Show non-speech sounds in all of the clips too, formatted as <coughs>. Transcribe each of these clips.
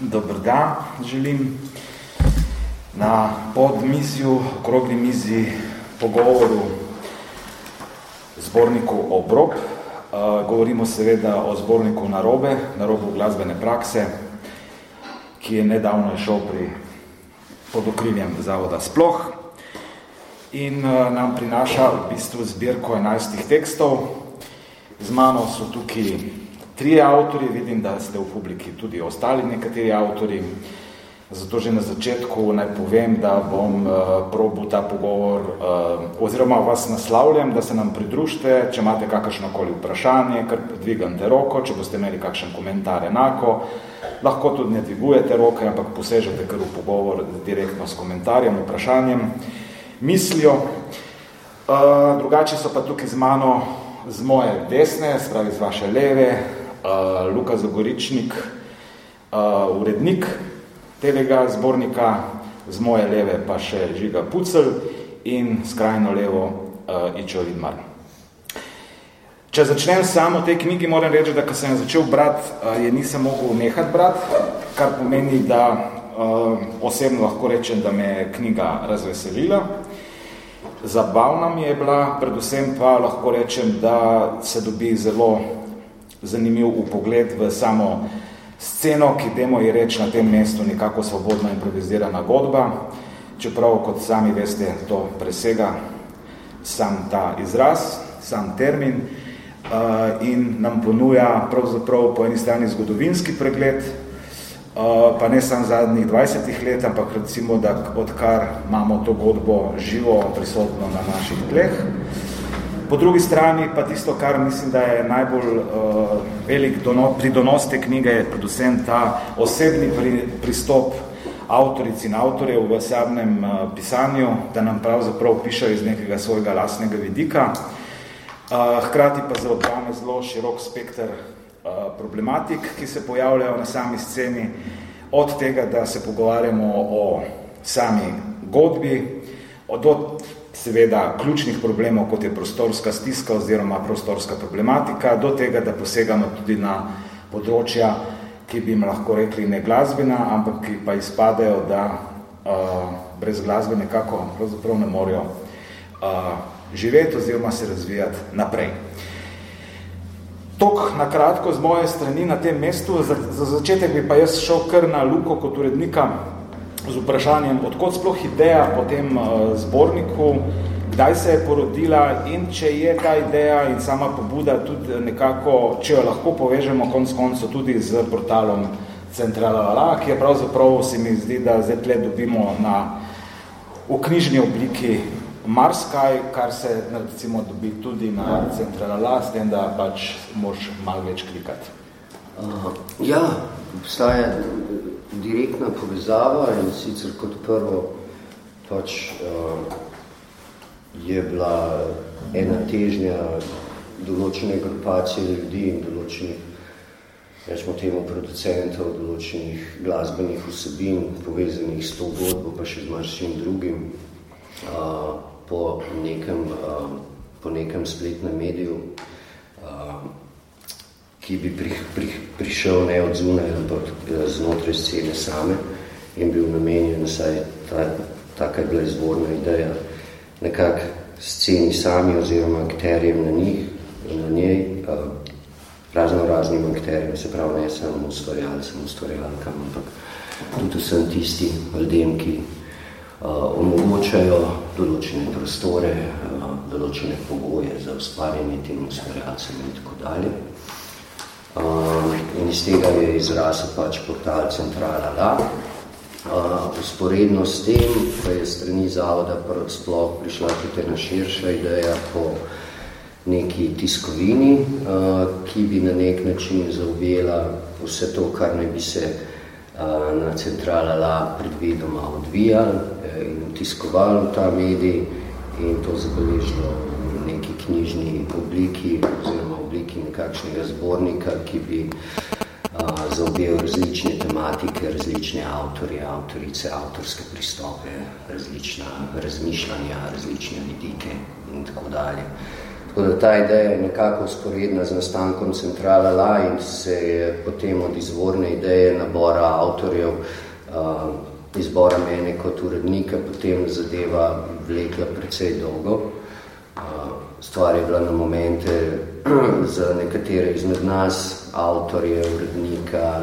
Dobar dan, želim na podmizju, okrogli mizi, pogovoru zborniku Obrob. Govorimo seveda o zborniku Narobe, Narobu glasbene prakse, ki je nedavno šel pri pod okriljem zavoda Sploh in nam prinaša v bistvu zbirko 11 tekstov. Z mano so tukaj trije avtori, vidim, da ste v publiki tudi ostali nekateri avtori, zato že na začetku naj povem, da bom uh, probil ta pogovor, uh, oziroma vas naslavljam, da se nam pridružite, če imate kakršnokoli vprašanje, kar dvigante roko, če boste imeli kakšen komentar enako, lahko tudi ne dvigujete roke, ampak posežete kar v pogovor direktno s komentarjem, vprašanjem, mislijo. Uh, drugače so pa tukaj z mano z moje desne, spravi z vaše leve, Luka Zagoričnik, uh, urednik tega zbornika, z moje leve pa še Žiga Pucel in skrajno levo uh, Ičo Vidmar. Če začnem samo tej knjigi, moram reči, da ko sem začel brati, uh, je nisem mogel nehati brati, kar pomeni, da uh, osebno lahko rečem, da me je knjiga razveselila. Zabavna mi je bila, predvsem pa lahko rečem, da se dobi zelo zanimiv upogled v samo sceno, ki demo je reč na tem mestu nekako svobodno improvizirana godba, čeprav, kot sami veste, to presega sam ta izraz, sam termin uh, in nam ponuja pravzaprav po eni strani zgodovinski pregled, uh, pa ne samo zadnjih 20 let, ampak recimo, da odkar imamo to godbo živo prisotno na naših tleh. Po drugi strani pa tisto, kar mislim, da je najbolj uh, velik dono, pridonos te knjige, je predvsem ta osebni pri, pristop avtoric in avtorjev v samem uh, pisanju, da nam pravzaprav pišejo iz nekega svojega lastnega vidika. Uh, hkrati pa zelo dame zelo širok spektr uh, problematik, ki se pojavljajo na sami sceni, od tega, da se pogovarjamo o sami godbi, od seveda ključnih problemov, kot je prostorska stiska oziroma prostorska problematika, do tega, da posegamo tudi na področja, ki bi jim lahko rekli ne glasbena, ampak ki pa izpadejo, da uh, brez glasbe nekako pravzaprav ne morajo uh, živeti oziroma se razvijati naprej. Tok na kratko z moje strani na tem mestu, za, za začetek bi pa jaz šel kar na Luko kot urednika z vprašanjem, odkot sploh ideja po tem uh, zborniku, kdaj se je porodila in če je ta ideja in sama pobuda tudi nekako, če jo lahko povežemo konc konco tudi z portalom Centralala, ki je pravzaprav se mi zdi, da zdaj tle dobimo na v knjižni obliki marskaj, kar se recimo dobi tudi na Centralala, s tem, da pač moš malo več klikati. Uh, ja, obstaja direktna povezava in sicer kot prvo pač uh, je bila ena težnja določene grupacije ljudi in določenih rečemo temu producentov, določenih glasbenih vsebin povezanih s to godbo, pa še z maršim drugim uh, po, nekem, uh, po nekem spletnem mediju ki bi pri, pri, prišel ne od zunaj, ampak eh, znotraj scene same in bil namenjen, saj ta, taka je bila izvorna ideja, nekak sceni sami oziroma akterjem na njih, na njej, uh, razno raznim akterjem, se pravi ne samo ustvarjalcem, ustvarjalkam, ampak tudi vsem tisti ljudem, ki uh, omogočajo določene prostore, uh, določene pogoje za ustvarjanje tem ustvarjalcem in tako dalje. Uh, in iz tega je izrasel pač portal Centrala La. Uh, usporedno s tem pa je strani zavoda sploh prišla tudi ena širša ideja po neki tiskovini, uh, ki bi na nek način zaobjela vse to, kar ne bi se uh, na Centrala La predvidoma odvijal eh, in tiskovalo ta medij in to zabeležilo v neki knjižni obliki oziroma obliki nekakšnega zbornika, ki bi uh, zaobjel različne tematike, različne avtorje, avtorice, avtorske pristope, različna razmišljanja, različne vidike in tako dalje. Tako da ta ideja je nekako usporedna z nastankom Centrala La in se je potem od izvorne ideje nabora avtorjev, uh, izbora mene kot urednika, potem zadeva vlekla precej dolgo. Uh, stvar je bila na momente <clears throat> za nekatere izmed nas, avtorje, urednika,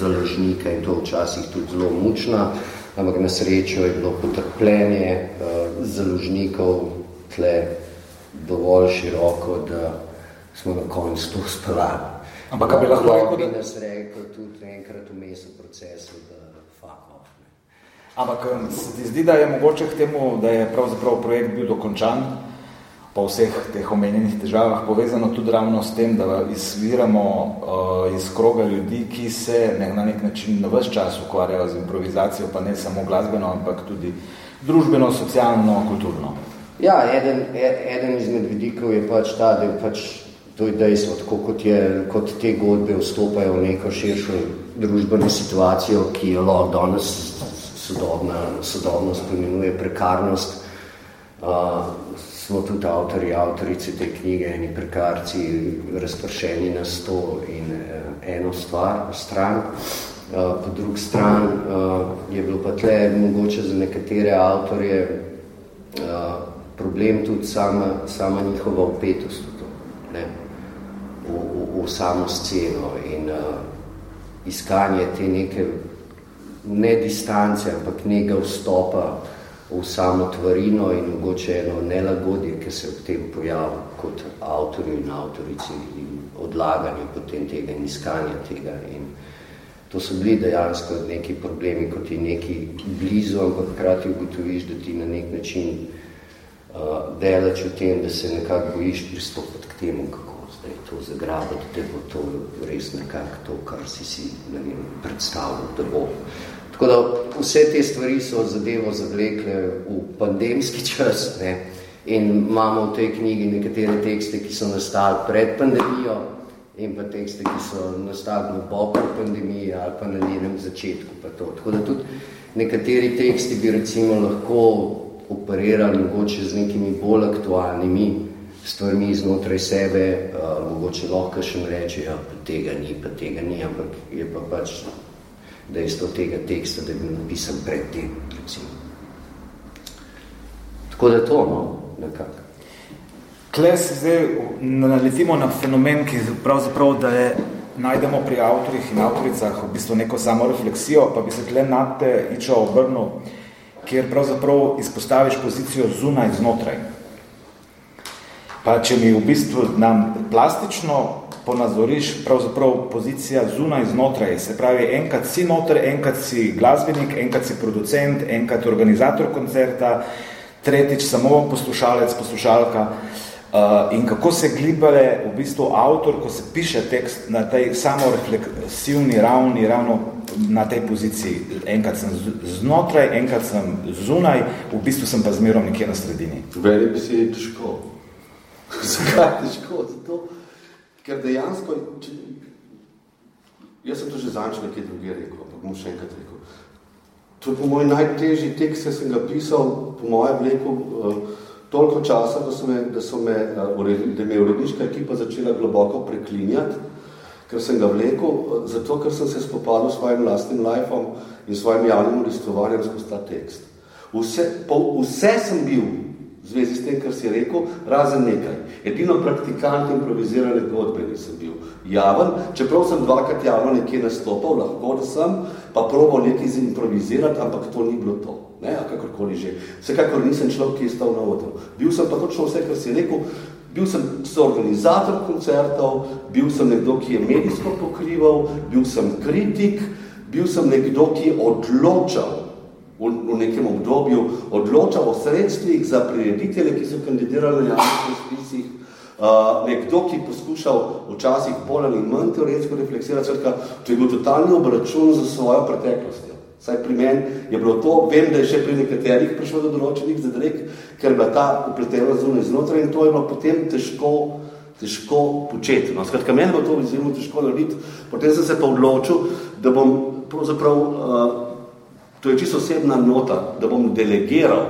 založnika in to včasih tudi zelo mučna, ampak na srečo je bilo potrpljenje uh, založnikov tle dovolj široko, da smo na koncu to spelali. Ampak bi lahko rekel, da... nas rekel tudi enkrat v mesu procesu, da fuck off. Ampak se ti zdi, da je mogoče k temu, da je pravzaprav projekt bil dokončan, po vseh teh omenjenih težavah povezano tudi ravno s tem, da izviramo uh, iz kroga ljudi, ki se ne, na nek način na ves čas ukvarjajo z improvizacijo, pa ne samo glasbeno, ampak tudi družbeno, socialno, kulturno. Ja, eden, e, eden izmed vidikov je pač ta, da je pač to je dejstvo, tako kot, je, kot te godbe vstopajo v neko širšo družbeno situacijo, ki jo lahko danes sodobna, sodobno spomenuje prekarnost. Uh, smo tudi avtori, avtorice te knjige, eni prekarci, razpršeni na sto in uh, eno stvar, stran. Uh, po drug stran uh, je bilo pa tle mogoče za nekatere avtorje problem tudi sama, sama njihova upetost v to, ne? V, v, v samo sceno in iskanje te neke ne distance, ampak nekega vstopa v samo tvarino in mogoče eno nelagodje, ki se v tem pojavi kot avtorju in avtorici in odlaganju potem tega in iskanja tega. In to so bili dejansko neki problemi, kot je neki blizu, ampak krati ugotoviš, da ti na nek način uh, delač v tem, da se nekako bojiš pristopiti k temu, kako zdaj to zagrabati, da bo to res nekako to, kar si si ne vem, predstavljal, da bo. Tako da vse te stvari so zadevo zavlekle v pandemski čas ne? in imamo v tej knjigi nekatere tekste, ki so nastali pred pandemijo in pa tekste, ki so nastali po pandemiji ali pa na njenem začetku. Pa to. Tako da tudi nekateri teksti bi recimo lahko operirali mogoče z nekimi bolj aktualnimi stvarmi znotraj sebe, uh, mogoče lahko še reče, ja, pa tega ni, pa tega ni, ampak je pa pač dejstvo tega teksta, da je bil napisan pred tem, recimo. Tako da to, no, nekako. Tle se zdaj naletimo na fenomen, ki pravzaprav, da je najdemo pri avtorjih in avtoricah v bistvu neko samo refleksijo, pa bi se tle nad te ičo obrnil, kjer pravzaprav izpostaviš pozicijo zunaj znotraj. Pa če mi v bistvu nam plastično ponazoriš pravzaprav pozicija zunaj znotraj, se pravi enkrat si noter, enkrat si glasbenik, enkrat si producent, enkrat organizator koncerta, tretjič samo poslušalec, poslušalka, Uh, in kako se glibale v bistvu avtor, ko se piše tekst na tej samorefleksivni ravni, ravno na tej poziciji. Enkrat sem znotraj, enkrat sem zunaj, v bistvu sem pa zmerom nekje na sredini. Veli bi si težko. <laughs> Zakaj težko? Zato, ker dejansko, če, jaz sem to že zanč nekaj druge rekel, pa bom še enkrat rekel. To je po moj najtežji tekst, ki sem ga pisal, po mojem vleku, uh, toliko časa, da, so me, da, so me, eh, da me je uredniška ekipa začela globoko preklinjati, ker sem ga vlekel, eh, zato ker sem se spopadal s svojim lastnim lifeom in svojim javnim udistovanjem skozi ta tekst. Vse, po, vse sem bil zvezi s tem, kar si rekel, razen nekaj. Edino praktikant improvizirane godbe nisem bil javen, čeprav sem dvakrat javno nekje nastopal, lahko da sem, pa probal nekaj improvizirati, ampak to ni bilo to ne, a kakorkoli že. Vsekakor nisem človek, ki je stal na odru. Bil sem pa točno vse, kar si rekel, bil sem organizator koncertov, bil sem nekdo, ki je medijsko pokrival, bil sem kritik, bil sem nekdo, ki je odločal v, v nekem obdobju, odločal o sredstvih za prireditele, ki so kandidirali na javnih razpisih, Uh, nekdo, ki poskušal včasih bolj ali manj teoretsko refleksirati, skratka, to je bil totalni obračun za svojo preteklost. Saj pri meni je bilo to, vem, da je še pri nekaterih prišlo do določenih zadrek, ker je bila ta upletena zunaj znotraj in to je bilo potem težko, težko početi. No, skratka, meni bo to izjemno težko narediti. Potem sem se pa odločil, da bom pravzaprav, uh, to je čisto osebna nota, da bom delegiral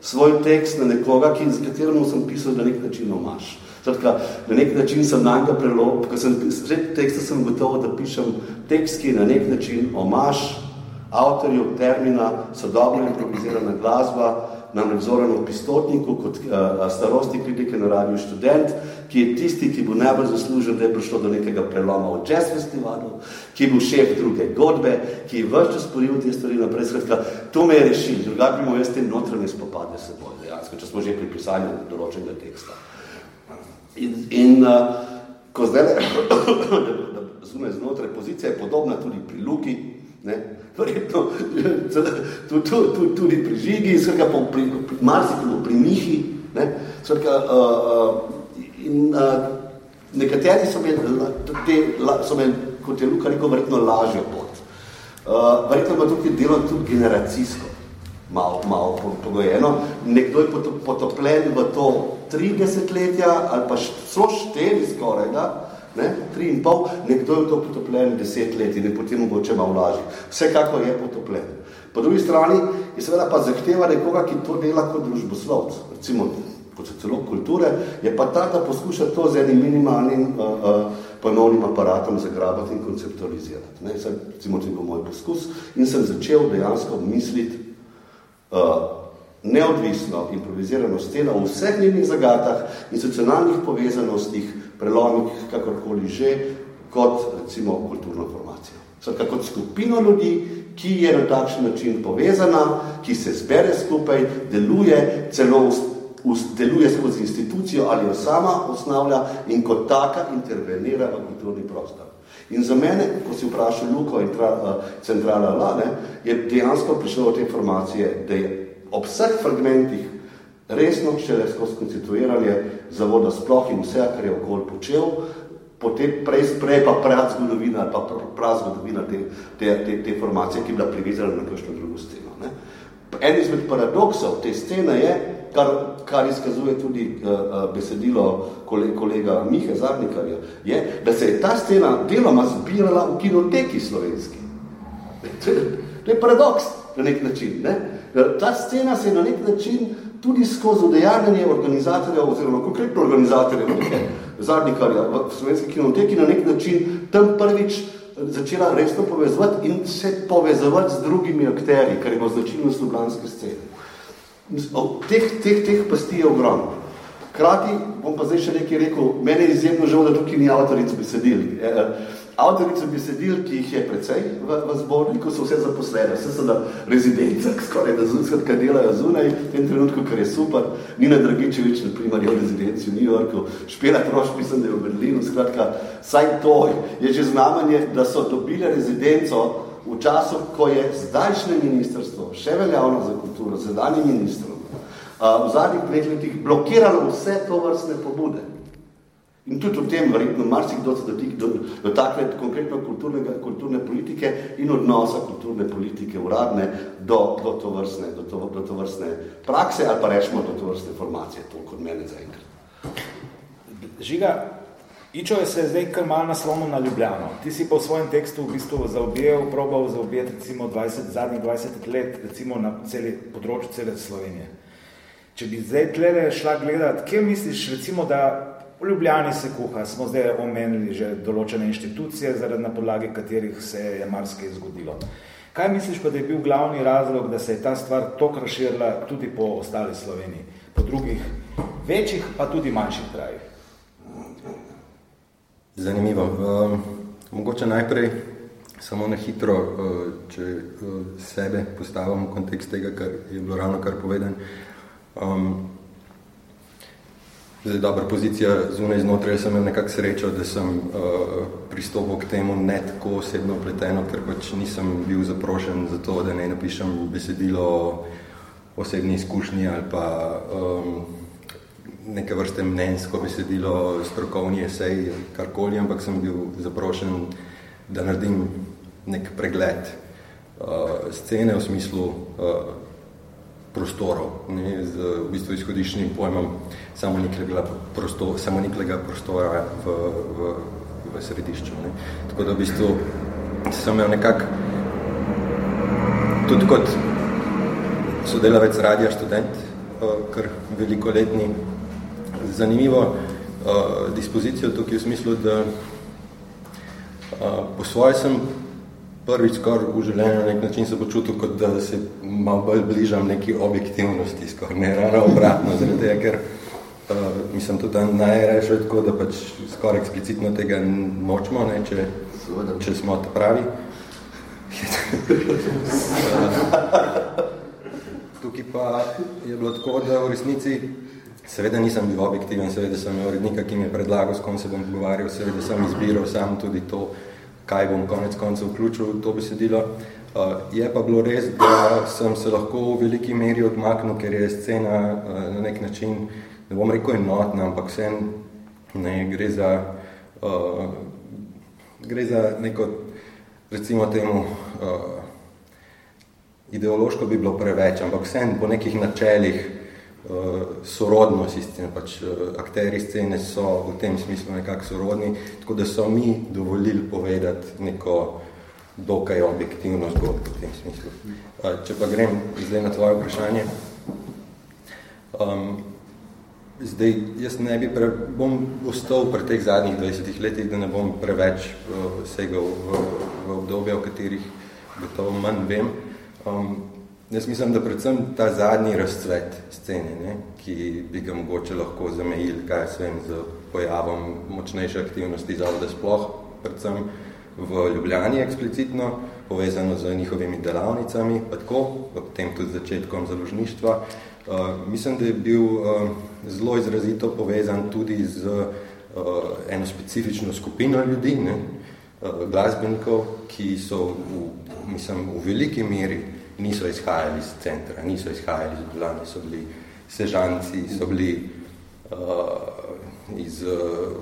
svoj tekst na nekoga, ki, z katerim sem pisal na nek način omaš. Skratka, na nek način sem nanjega prelop, ko sem sred teksta sem gotovo, da pišem tekst, ki je na nek način omaš avtorju termina sodobna improvizirana glasba, namreč Zoranu Pistotniku, kot uh, starosti kritike na radiju študent, ki je tisti, ki bo najbolj zaslužen, da je prišlo do nekega preloma v jazz festivalu, ki je bil šef druge godbe, ki je vrčo sporil te stvari naprej. Skratka, to me je rešil, drugače bi imel jaz te notranje spopade s seboj, dejansko, če smo že pri pisanju določenega teksta. In, in uh, ko zdaj, <coughs> da zunaj znotraj pozicija je podobna tudi pri Luki, ne, verjetno tudi, pri žigi, skratka, pri, pri marsikolo, pri mihi, ne, skratka, uh, in uh, nekateri so me, te, so me, kot je Luka rekel, verjetno lažjo pot. Uh, verjetno ima tukaj delo tudi generacijsko, malo, malo pogojeno. Nekdo je potopljen v to tri desetletja ali pa so štiri skoraj, da, ne, tri in pol, nekdo je v to potopljen deset let in je potem mogoče malo lažji. Vsekako je potopljen. Po drugi strani je seveda pa zahteva nekoga, ki to dela kot družboslovc, recimo kot so celo kulture, je pa ta, da poskuša to z enim minimalnim uh, uh, pojmovnim aparatom zagrabati in konceptualizirati. Ne, sem, recimo, to je bil moj poskus in sem začel dejansko misliti uh, neodvisno improvizirano sceno v vseh njenih zagatah, institucionalnih povezanostih, prelomih, kakorkoli že, kot recimo kulturno formacijo. Skratka, kot skupino ljudi, ki je na takšen način povezana, ki se zbere skupaj, deluje, celo deluje skozi institucijo ali jo sama osnavlja in kot taka intervenira v kulturni prostor. In za mene, ko si vprašal Luko in tra, uh, centrala Lane, je dejansko prišlo do te informacije, da je ob vseh fragmentih resno šele skozi konstituiranje zavoda sploh in vse, kar je okoli počel, potem prej, prej pa prav zgodovina, pa prav zgodovina te, te, te, te formacije, ki je bila privezana na kakšno drugo sceno. Ne? En izmed paradoksov te scene je, kar, kar izkazuje tudi uh, besedilo kolega, kolega Mihe Zadnikarja, je, da se je ta scena deloma zbirala v kinoteki slovenski. To je, to je paradoks na nek način. Ne? Ta scena se je na nek način tudi skozi udejavljanje organizatorja oziroma konkretno organizatorja zadnjikarja v slovenski kinoteki na nek način tam prvič začela resno povezovati in se povezovati z drugimi akteri, kar ima značilnost ljubljanske scene. Teh, teh, teh pasti je ogromno. Krati, bom pa zdaj še nekaj rekel, mene je izjemno žal, da tukaj ni avtoric besedili. E, e, Avtorice besedil, ki jih je precej v, v zborniku, so vse zaposlene, vse so na rezidencah, skoraj da zunaj, kaj delajo zunaj, v tem trenutku, kar je super. Nina Dragičevič, na primer, je v rezidenci v New Yorku, Špela Troš, mislim, da je v Berlinu, skratka, saj to je že znamenje, da so dobile rezidenco v času, ko je zdajšnje ministrstvo, še veljavno za kulturo, zadanji ministrom, v zadnjih letih blokiralo vse to vrstne pobude. In tudi v tem verjetno marsikdo se dotik do, do konkretno kulturne politike in odnosa kulturne politike uradne do, do, to vrstne, do, to, do to vrstne prakse ali pa rečemo do to vrstne formacije, toliko od mene zaenkrat. Žiga, Ičo je se zdaj kar malo naslonil na Ljubljano. Ti si pa v svojem tekstu v bistvu zaobjel, probal zaobjeti recimo 20, zadnjih 20 let recimo na celi področju cele Slovenije. Če bi zdaj tlele šla gledati, kje misliš recimo, da V Ljubljani se kuha, smo zdaj omenili že določene inštitucije, zaradi na podlagi katerih se je marsikaj zgodilo. Kaj misliš pa, da je bil glavni razlog, da se je ta stvar tok razširila tudi po ostali Sloveniji, po drugih večjih, pa tudi manjših krajih? Zanimivo. Uh, mogoče najprej samo na hitro, uh, če uh, sebe postavim v kontekst tega, kar je bilo ravno kar povedan. Um, Zdaj, dobra pozicija zunaj znotraj, sem imel nekak srečo, da sem uh, pristopil k temu ne tako osebno pleteno, ker pač nisem bil zaprošen za to, da ne napišem besedilo osebni izkušnji ali pa um, neke vrste mnenjsko besedilo, strokovni esej, karkoli, ampak sem bil zaprošen, da naredim nek pregled uh, scene v smislu uh, prostorov, ne, z v bistvu izhodišnjim pojmom samoniklega prostora, samoniklega prostora v, v, v središču. Ne. Tako da v bistvu sem imel nekak tudi kot sodelavec radija študent, kar velikoletni. Zanimivo uh, dispozicijo tukaj v smislu, da uh, po svoje sem prvič skor v življenju na nek način se počutil, kot da se malo bolj bližam neki objektivnosti, skor ne rano obratno, zaradi tega, ker uh, mislim tudi najrešo tako, da pač skor eksplicitno tega nočemo, ne, če, če smo to pravi. <laughs> Tukaj pa je bilo tako, da v resnici seveda nisem bil objektiven, seveda sem imel urednika, ki mi je predlagal, s kom se bom pogovarjal, seveda sem izbiral sam tudi to, kaj bom konec koncev vključil v to besedilo. Uh, je pa bilo res, da sem se lahko v veliki meri odmaknil, ker je scena uh, na nek način, ne bom rekel enotna, ampak vse ne, gre za, uh, gre za neko, recimo temu, uh, ideološko bi bilo preveč, ampak vse po nekih načelih uh, sorodnosti scene, pač uh, akteri scene so v tem smislu nekako sorodni, tako da so mi dovolili povedati neko dokaj objektivno zgodbo v tem smislu. Uh, če pa grem zdaj na tvoje vprašanje, um, zdaj jaz ne bi pre, bom ostal pri teh zadnjih 20 letih, da ne bom preveč uh, segal v, v obdobje, o katerih gotovo manj vem. Um, Jaz mislim, da predvsem ta zadnji razcvet scene, ne, ki bi ga mogoče lahko zamejili, kaj svem, z pojavom močnejše aktivnosti zavoda sploh, predvsem v Ljubljani eksplicitno, povezano z njihovimi delavnicami, pa tako, potem tudi začetkom založništva. Uh, mislim, da je bil uh, zelo izrazito povezan tudi z uh, eno specifično skupino ljudi, ne, uh, glasbenikov, ki so v, mislim, v veliki meri niso izhajali iz centra, niso izhajali iz Ljubljane, so bili sežanci, so bili uh, iz uh,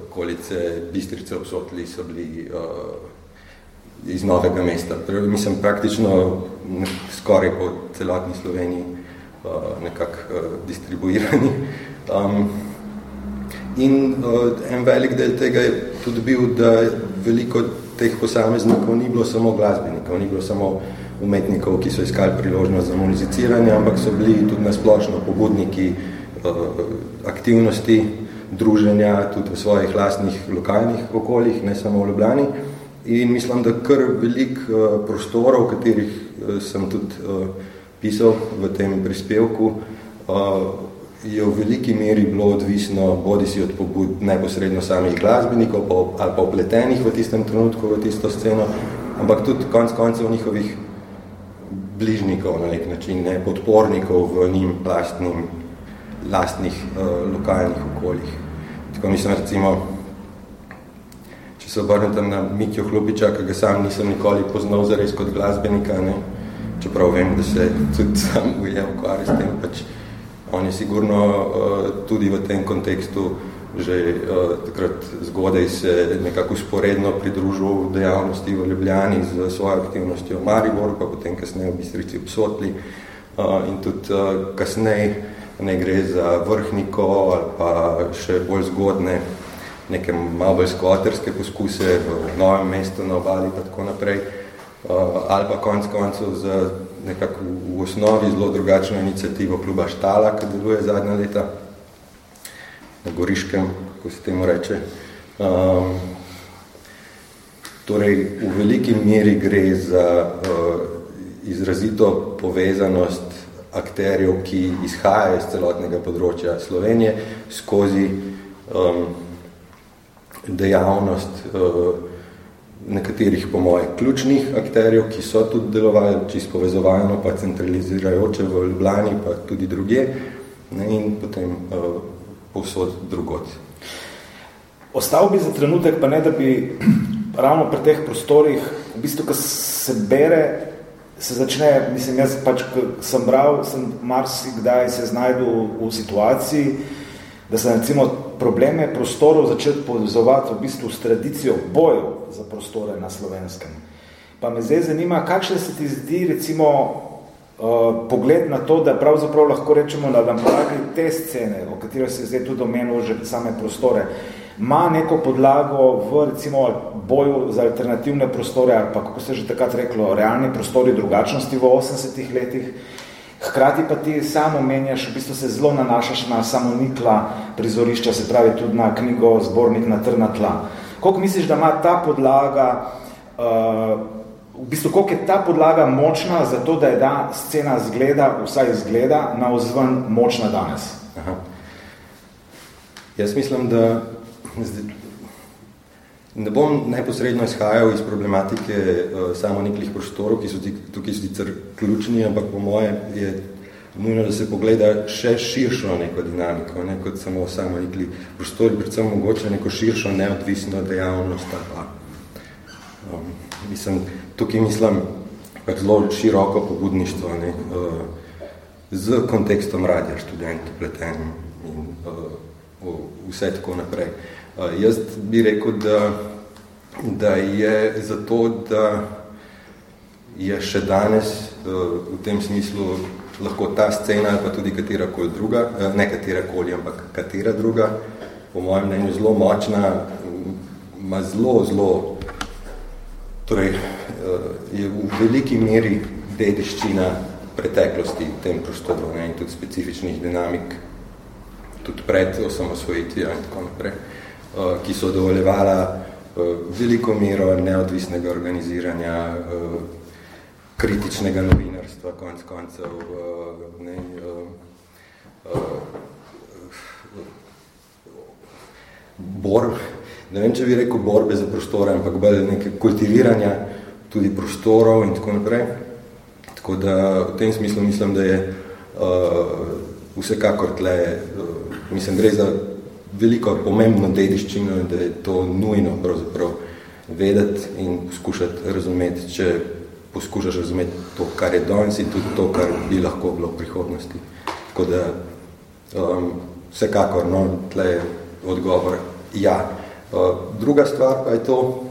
okolice Bistrice obsotli, so bili uh, iz Novega mesta. Prav, mislim, praktično skoraj po celotni Sloveniji uh, nekako uh, distribuirani. Um, in uh, en velik del tega je tudi bil, da veliko teh posameznikov ni bilo samo glasbenikov, ni bilo samo uh, umetnikov, ki so iskali priložnost za muziciranje, ampak so bili tudi nasplošno pobudniki uh, aktivnosti, druženja tudi v svojih lastnih lokalnih okoljih, ne samo v Ljubljani. In mislim, da kar velik uh, prostorov, v katerih uh, sem tudi pisal v tem prispevku, je v veliki meri bilo odvisno bodi si od pobud neposredno samih glasbenikov pa, ali pa opletenih v tistem trenutku v tisto sceno, ampak tudi konc koncev njihovih bližnikov na nek način, ne, podpornikov v njim lastnim, lastnih uh, lokalnih okoljih. Tako mislim, recimo, če se obrnem tam na Mikjo Hlupiča, ki ga sam nisem nikoli poznal zares kot glasbenika, ne, čeprav vem, da se tudi <laughs> sam ujel ukvarja s tem, pač on je sigurno uh, tudi v tem kontekstu že uh, takrat zgodaj se nekako sporedno pridružil dejavnosti v Ljubljani z svojo aktivnostjo v Mariboru, pa potem kasneje v Bistrici obsotli uh, in tudi uh, kasneje ne gre za vrhniko ali pa še bolj zgodne neke malo bolj skvoterske poskuse v novem mestu na obali pa tako naprej. Uh, ali pa konc koncev za nekako v osnovi zelo drugačno inicijativo kluba Štala, ki deluje zadnja leta na Goriškem, kako se temu reče. Um, torej, v veliki meri gre za uh, izrazito povezanost akterjev, ki izhajajo iz celotnega področja Slovenije, skozi um, dejavnost uh, nekaterih po moje ključnih akterjev, ki so tudi delovali čisto povezovalno, pa centralizirajoče v Ljubljani, pa tudi druge, ne, in potem uh, povsod drugot. Ostal bi za trenutek, pa ne, da bi <clears throat> ravno pri teh prostorih, v bistvu, ko se bere, se začne, mislim, jaz pač, sem bral, sem marsi kdaj se znajdu v situaciji, da se recimo probleme prostorov začeti povezovati v bistvu s tradicijo bojev za prostore na slovenskem. Pa me zdaj zanima, kakšne se ti zdi recimo pogled na to, da pravzaprav lahko rečemo, da nam podlagi te scene, o katero se zdaj tudi omenil že same prostore, ima neko podlago v recimo boju za alternativne prostore ali pa, kako se že takrat reklo, realni prostori drugačnosti v 80-ih letih Hkrati pa ti samo menjaš, v bistvu se zelo nanašaš na samonikla prizorišča, se pravi tudi na knjigo Zbornik na trna tla. Koliko misliš, da ima ta podlaga, uh, v bistvu koliko je ta podlaga močna za to, da je da scena zgleda, vsaj zgleda, na ozven močna danes? Aha. Jaz mislim, da ne bom neposredno izhajal iz problematike uh, samoniklih prostorov, ki so tukaj sicer ključni, ampak po moje je nujno, da se pogleda še širšo neko dinamiko, ne kot samo samonikli prostori, predvsem mogoče neko širšo neodvisno dejavnost. Pa. Um, mislim, tukaj mislim zelo široko pobudništvo ne, z kontekstom radija študent pletenim in uh, vse tako naprej. Uh, jaz bi rekel, da da je zato, da je še danes v tem smislu lahko ta scena pa tudi katera koli druga, ne katera koli, ampak katera druga, po mojem mnenju zelo močna, ima zelo, zelo, torej uh, je v veliki meri dediščina preteklosti v tem prostoru ne, in tudi specifičnih dinamik, tudi pred osamosvojitvijo in tako naprej, uh, ki so dovoljevala Eh, veliko mero neodvisnega organiziranja, eh, kritičnega novinarstva, konc koncev, eh, ne, bor, ne vem, če bi rekel borbe za prostore, ampak bolj neke kultiviranja tudi prostorov in tako naprej. Tako da v tem smislu mislim, da je uh, vsekakor tle, uh, mislim, gre za veliko pomembno dediščino in da je to nujno pravzaprav vedeti in poskušati razumeti, če poskušaš razumeti to, kar je danes in tudi to, kar bi lahko bilo v prihodnosti. Tako da um, vsekakor, no, tle je odgovor ja. Uh, druga stvar pa je to,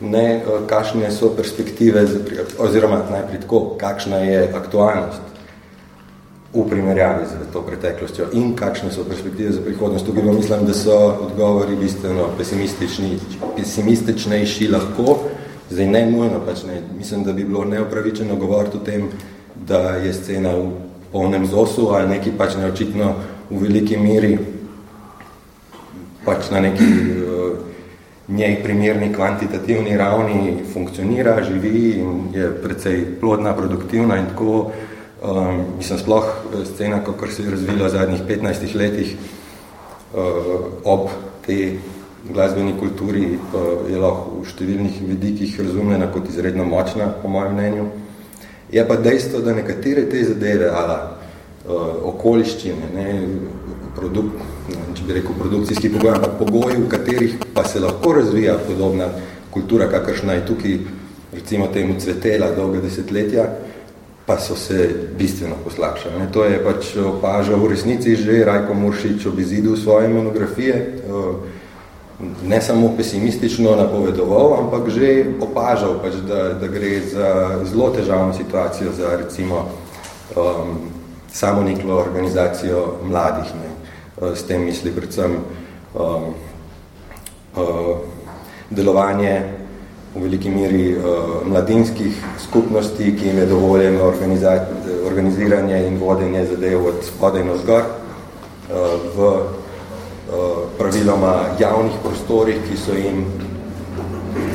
ne, uh, kakšne so perspektive, za, oziroma najprej tako, kakšna je aktualnost v primerjavi z to preteklostjo in kakšne so perspektive za prihodnost. Tukaj mislim, da so odgovori bistveno pesimistični, pesimističnejši lahko, zdaj ne nujno, pač ne. Mislim, da bi bilo neopravičeno govoriti o tem, da je scena v polnem zosu ali neki pač neočitno v veliki meri pač na neki uh, njej primerni kvantitativni ravni funkcionira, živi in je precej plodna, produktivna in tako Um, mislim, sploh eh, scena, kakor se je razvila v zadnjih 15 letih uh, ob tej glasbeni kulturi, uh, je lahko v številnih vidikih razumljena kot izredno močna, po mojem mnenju. Je pa dejstvo, da nekatere te zadeve, ala uh, okoliščine, ne, produkt, ne, če bi rekel produkcijski pogoj, ampak pogoji, v katerih pa se lahko razvija podobna kultura, kakršna je tukaj, recimo temu cvetela dolga desetletja, pa so se bistveno poslabšali. To je pač opažal v resnici že Rajko Muršič ob izidu svoje monografije, eh, ne samo pesimistično napovedoval, ampak že opažal, pač, da, da gre za zelo težavno situacijo za recimo um, samoniklo organizacijo mladih. Ne. Eh, s tem misli predvsem um, uh, delovanje v veliki meri uh, mladinskih skupnosti, ki jim je dovoljeno organiziranje in vodenje zadev od spodaj na zgor uh, v uh, praviloma javnih prostorih, ki so jim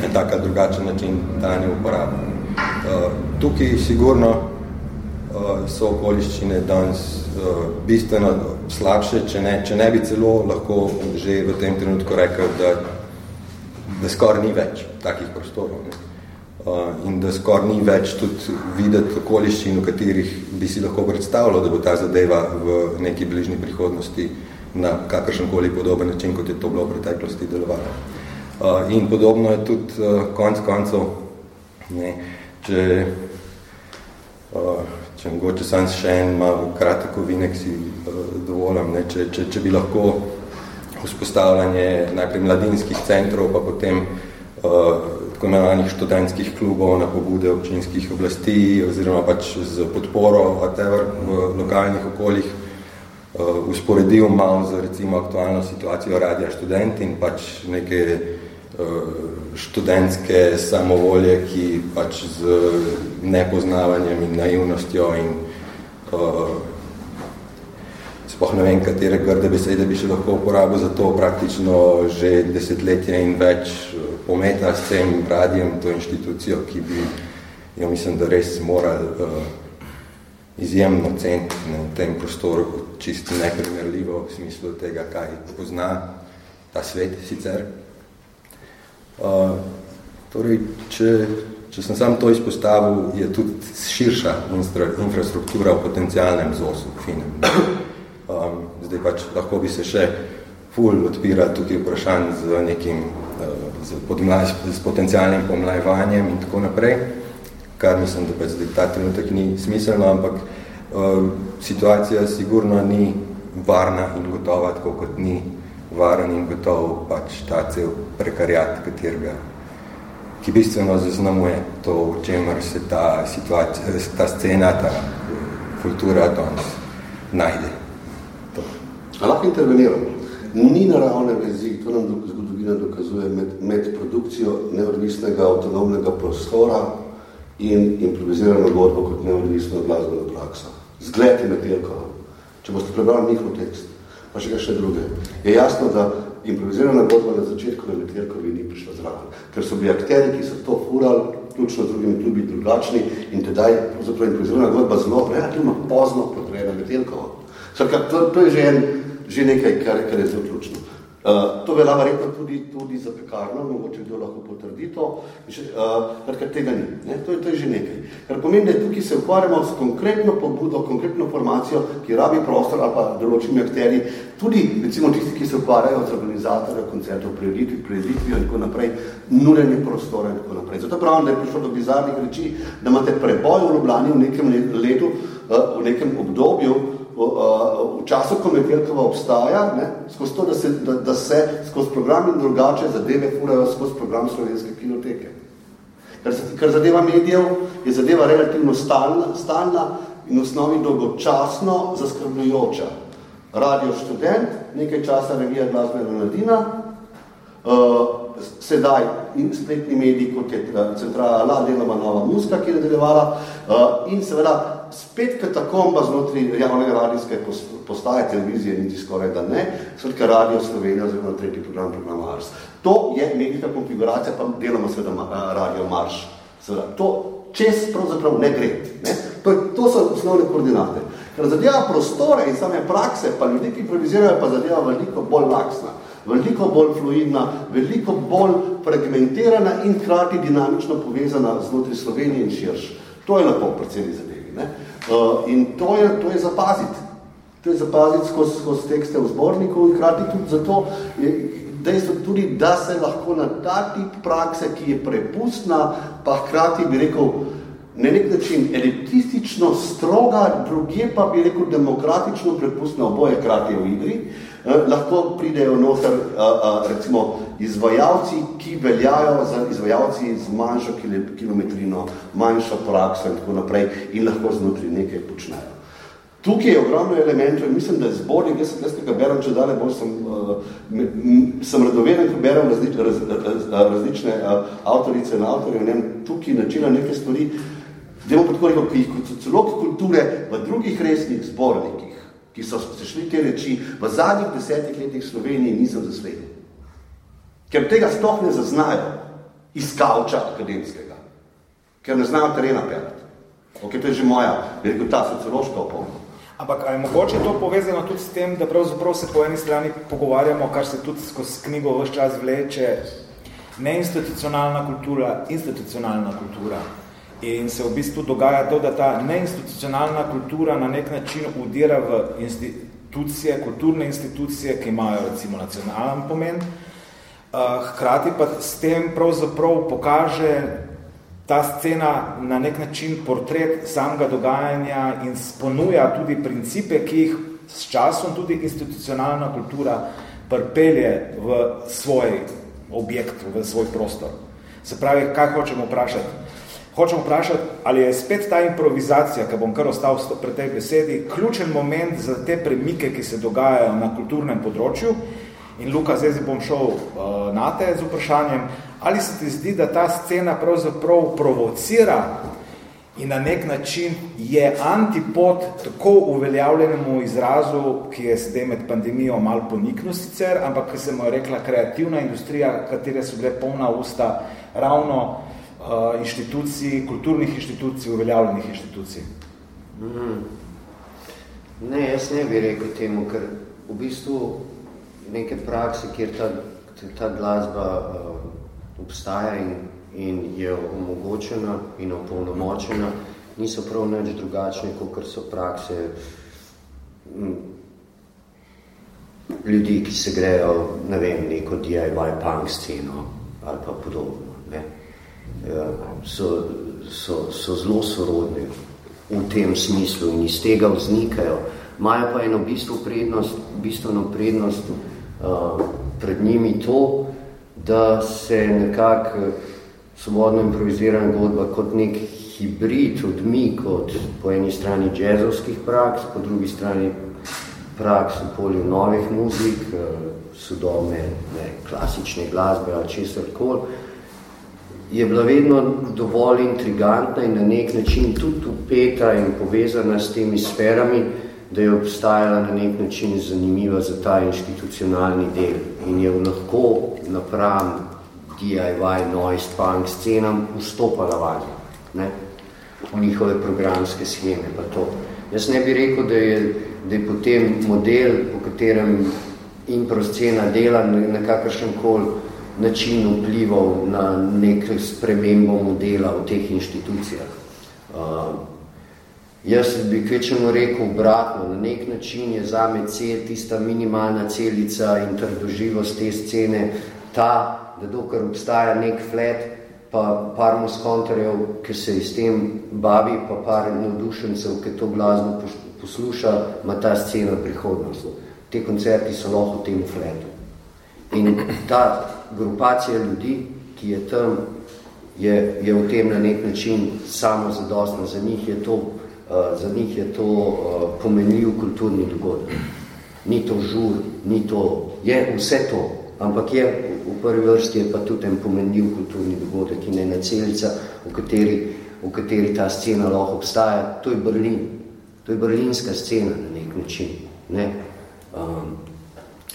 na tak drugačen način dani uporabni. Uh, tukaj sigurno uh, so okoliščine danes uh, bistveno slabše, če ne, če ne bi celo lahko že v tem trenutku rekel, da da skoraj ni več takih prostorov. Ne. Uh, in da skoraj ni več tudi videti okoliščin, v katerih bi si lahko predstavljal, da bo ta zadeva v neki bližnji prihodnosti na kakršenkoli podoben način, kot je to bilo v preteklosti delovalo. In podobno je tudi konc koncev, ne, če, če mogoče sam še en malo kratek ovinek si uh, dovolim, ne, če, če, če bi lahko vzpostavljanje najprej mladinskih centrov, pa potem uh, tako imenovanih študentskih klubov na pobude občinskih oblasti oziroma pač z podporo whatever, v lokalnih okoljih uh, usporedil malo z recimo aktualno situacijo radija študent in pač neke uh, študentske samovolje, ki pač z nepoznavanjem in naivnostjo in uh, spoh ne vem, katere grde besede bi še lahko uporabil za to praktično že desetletje in več pometa s tem radijem, to inštitucijo, ki bi, jo mislim, da res morali uh, izjemno ceniti v tem prostoru čisto neprimerljivo v smislu tega, kaj pozna ta svet sicer. Uh, torej, če, če sem sam to izpostavil, je tudi širša infra, infrastruktura v potencialnem ZOS-u, finem. Um, zdaj pač lahko bi se še ful odpira tukaj vprašanj z nekim uh, z, podmlaj, z potencialnim pomlajevanjem in tako naprej, kar mislim, da pač zdaj ta trenutek ni smiselno, ampak uh, situacija sigurno ni varna in gotova, tako kot ni varen in gotov pač ta cel prekarjat, katerega ki bistveno zaznamuje to, v čemer se ta situacija, ta scena, ta kultura danes najde. A lahko interveniramo. Ni naravne vezi, to nam zgodovina dokazuje, med, med produkcijo neodvisnega avtonomnega prostora in improvizirano godbo kot neodvisno glasbeno prakso. Zgled je Metelkova. Če boste prebrali njihov tekst, pa še kaj še druge, je jasno, da improvizirana godba na začetku na Metelkovi ni prišla zraven. Ker so bili akteri, ki so to furali, ključno z drugimi klubi drugačni in tedaj improvizirana godba zelo relativno pozno potreba Metelkova. Srka, to, to je že en že nekaj, kar, kar je zelo ključno. Uh, to velja verjetno tudi, tudi za pekarno, mogoče kdo lahko potrdi to, uh, ker tega ni. Ne? To, je, to je že nekaj. Kar pomeni, da tukaj se ukvarjamo s konkretno pobudo, konkretno formacijo, ki rabi prostor ali pa določimi akteri, tudi recimo tisti, ki se ukvarjajo z organizatorja koncertov, prireditvi, prireditvijo in tako naprej, nurenje prostora in tako naprej. Zato pravim, da je prišlo do bizarnih reči, da imate preboj v Ljubljani v nekem letu, uh, v nekem obdobju, v času, ko Metelkova obstaja, ne, skozi to, da se, da, da se skozi program in drugače zadeve furajo skozi program slovenske kinoteke. Kar, kar zadeva medijev, je zadeva relativno stalna, stalna in v osnovi dolgočasno zaskrbljujoča. Radio študent, nekaj časa revija glasbena mladina, uh, sedaj in spletni mediji, kot je centrala La, deloma nova muska, ki je nadaljevala, uh, in seveda spet katakomba znotraj javne radijske postaje televizije, niti skoraj da ne, skratka Radio Slovenija oziroma tretji program, program Mars. To je medijska konfiguracija, pa delamo seveda Radio Marš. Seveda, to čez pravzaprav ne gre. Ne? To, to so osnovne koordinate. Ker zadeva prostore in same prakse, pa ljudi, ki improvizirajo, pa zadeva veliko bolj laksna, veliko bolj fluidna, veliko bolj fragmentirana in hkrati dinamično povezana znotraj Slovenije in širš. To je lepo predvsem zadeva. Ne? Uh, in to je, to je zapaziti. To je zapaziti skozi, skozi tekste v zborniku in krati tudi zato je dejstvo tudi, da se lahko na ta tip prakse, ki je prepustna, pa hkrati bi rekel, na nek način elitistično stroga, druge pa bi rekel demokratično prepustna oboje krati v igri, eh, lahko pridejo noter eh, eh, recimo izvajalci, ki veljajo za izvajalci z manjšo kilometrino, manjšo prakso in tako naprej in lahko znotri nekaj počnejo. Tukaj je ogromno elementov in mislim, da je zbornik, jaz, jaz ga berem, če dalje bolj sem, uh, sem radoveden, ko berem različ, raz, raz, različne uh, avtorice in avtorje, ne, tukaj načina neke stvari, Demo pa tako rekel, ki kot celok kulture v drugih resnih zbornikih, ki so se šli te reči, v zadnjih desetih letih Sloveniji nisem zasledil. Ker tega sploh ne zaznajo iz kavča akademskega. Ker ne znajo terena pelati. Ok, to je že moja, bi rekel, ta sociološka opomna. Ampak ali mogoče to povezano tudi s tem, da pravzaprav se po eni strani pogovarjamo, kar se tudi skozi knjigo vse čas vleče, neinstitucionalna kultura, institucionalna kultura. In se v bistvu dogaja to, da ta neinstitucionalna kultura na nek način udira v institucije, kulturne institucije, ki imajo recimo nacionalen pomen, eh, hkrati pa s tem pravzaprav pokaže ta scena na nek način portret samega dogajanja in sponuja tudi principe, ki jih s časom tudi institucionalna kultura prpelje v svoj objekt, v svoj prostor. Se pravi, kaj hočemo vprašati? Hočem vprašati, ali je spet ta improvizacija, ki bom kar ostal pri tej besedi, ključen moment za te premike, ki se dogajajo na kulturnem področju. In Luka, zdaj bom šel uh, na te z vprašanjem, Ali se ti zdi, da ta scena pravzaprav provocira in na nek način je antipod tako uveljavljenemu izrazu, ki je sedaj med pandemijo malo poniknil sicer, ampak ki se mu je rekla kreativna industrija, katere so bile polna usta ravno uh, inštitucij, kulturnih inštitucij, uveljavljenih inštitucij. Mm. Ne, jaz ne bi rekel temu, ker v bistvu neke prakse, kjer ta, ta glasba uh, obstaja in in je omogočena in opolnomočena, niso prav nič drugačne, kot so prakse ljudi, ki se grejo, ne vem, neko DIY punk sceno ali pa podobno. Ja, so, so, so zelo sorodni v tem smislu in iz tega vznikajo. Imajo pa eno bistvo prednost, bistveno prednost uh, pred njimi to, da se nekako svobodno improvizirana godba kot nek hibrid, odmik od po eni strani džezovskih praks, po drugi strani praks v polju novih muzik, eh, sodobne, ne, klasične glasbe ali česar kol, je bila vedno dovolj intrigantna in na nek način tudi upeta in povezana s temi sferami, da je obstajala na nek način zanimiva za ta institucionalni del in je lahko napram DIY, noise, punk scenam vstopala vanj, ne, v njihove programske scheme, pa to. Jaz ne bi rekel, da je, da je potem model, po katerem impro scena dela na kakršen kol način vplival na nek spremembo modela v teh inštitucijah. Uh, jaz bi kvečeno rekel obratno, na nek način je zame cel, tista minimalna celica in trdoživost te scene, ta, da dokler obstaja nek flet, pa par muskonterjev, ki se s tem bavi, pa par navdušencev, ki to glasbo posluša, ima ta scena prihodnost. Te koncerti so lahko v tem fletu. In ta grupacija ljudi, ki je tam, je, je v tem na nek način samo zadostna. Za njih je to, uh, za njih je to uh, pomenljiv kulturni dogodek. Ni to žur, ni to, je vse to, ampak je v prvi vrsti je pa tudi en pomenljiv kulturni dogodek in ena celica, v kateri, v kateri ta scena lahko obstaja. To je Berlin. To je berlinska scena na nek način. Ne? Um,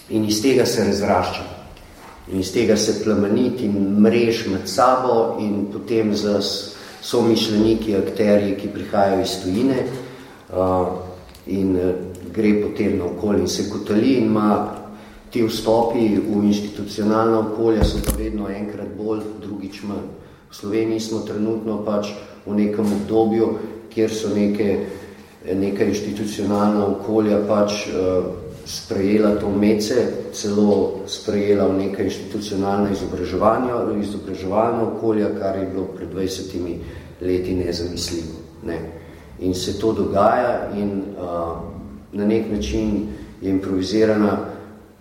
in iz tega se razrašča. In iz tega se plemenit in mrež med sabo in potem z so mišljeniki, akterji, ki prihajajo iz tujine in uh, gre potem na okolje in se kotali in ima Ti vstopi v institucionalno okolje so pa vedno enkrat bolj, drugič manj. V Sloveniji smo trenutno pač v nekem obdobju, kjer so neke, neka institucionalna okolja pač uh, sprejela to mece, celo sprejela v neka institucionalna izobraževanja, izobraževalna okolja, kar je bilo pred 20 leti nezamisljivo. Ne. In se to dogaja in uh, na nek način je improvizirana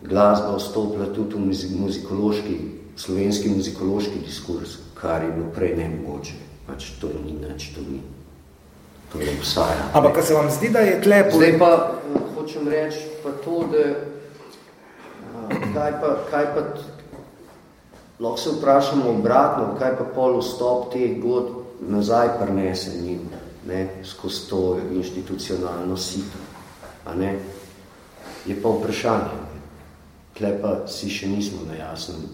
glasba vstopila tudi v muzikološki, slovenski muzikološki diskurs, kar je bilo prej nemogoče. Pač to ni nič, to ni. To je obsaja. Ampak, kaj se vam zdi, da je tle... Zdaj pa hočem reči pa to, da uh, kaj pa, kaj pa lahko se vprašamo obratno, kaj pa pol vstop teh god nazaj prinese njim, ne, skozi to institucionalno sito. A ne? Je pa vprašanje. Tle pa si še nismo na jasnem,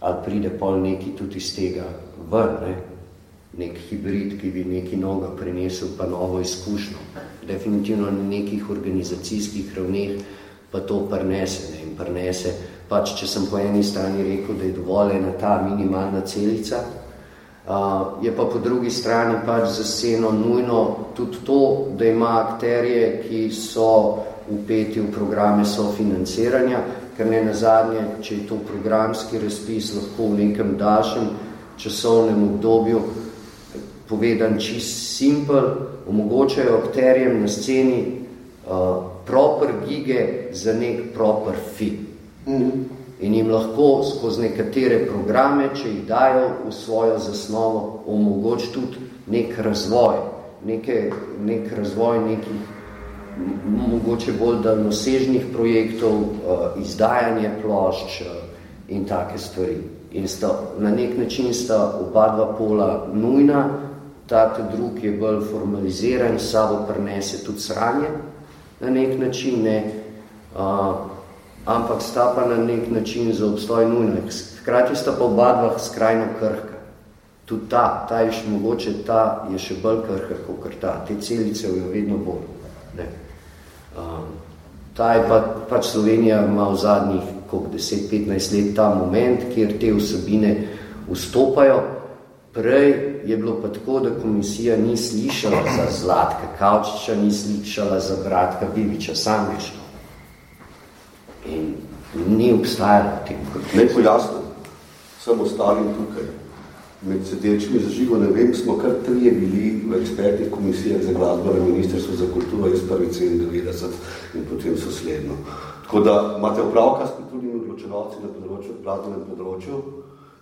ali pride pol neki tudi iz tega ven, ne? Nek hibrid, ki bi neki noga prinesel pa novo izkušnjo. Definitivno na nekih organizacijskih ravneh pa to prnese ne? in prnese. Pač, če sem po eni strani rekel, da je dovoljena ta minimalna celica, uh, je pa po drugi strani pač za sceno nujno tudi to, da ima akterje, ki so upeti v programe sofinanciranja, ker ne nazadnje, če je to programski razpis, lahko v nekem daljšem časovnem obdobju povedan čist simpel, omogočajo akterjem na sceni uh, proper gige za nek proper fit. Mm. In jim lahko skozi nekatere programe, če jih dajo v svojo zasnovo, omogoč tudi nek razvoj, neke, nek razvoj nekih mogoče bolj daljnosežnih projektov, uh, izdajanje plošč uh, in take stvari. in sta, na nek način sta oba dva pola nujna, ta drug je bolj formaliziran, sabo prenese tudi sranje na nek način, ne, uh, ampak sta pa na nek način za obstoj nujna. Hkrati sta pa oba dva skrajno krhka. Tudi ta, ta je še mogoče, ta je še bolj krhka kot ta. Te celice jo vedno bolj. Ne. Um, ta je pa, pač Slovenija ima v zadnjih 10-15 let ta moment, kjer te vsebine vstopajo. Prej je bilo pa tako, da komisija ni slišala za Zlatka Kavčiča, ni slišala za Bratka Biviča, sam veš. In ni obstajalo tem. Ne pojasno, sem ostalim tukaj. Med sedečimi zažigo, ne vem, smo kar trije bili v ekspertih komisije za glasbo na Ministrstvo za kulturo iz 1.97 in potem so sledno. Tako da imate upravka s kulturnimi odločevalci na področju, glasbenem področju,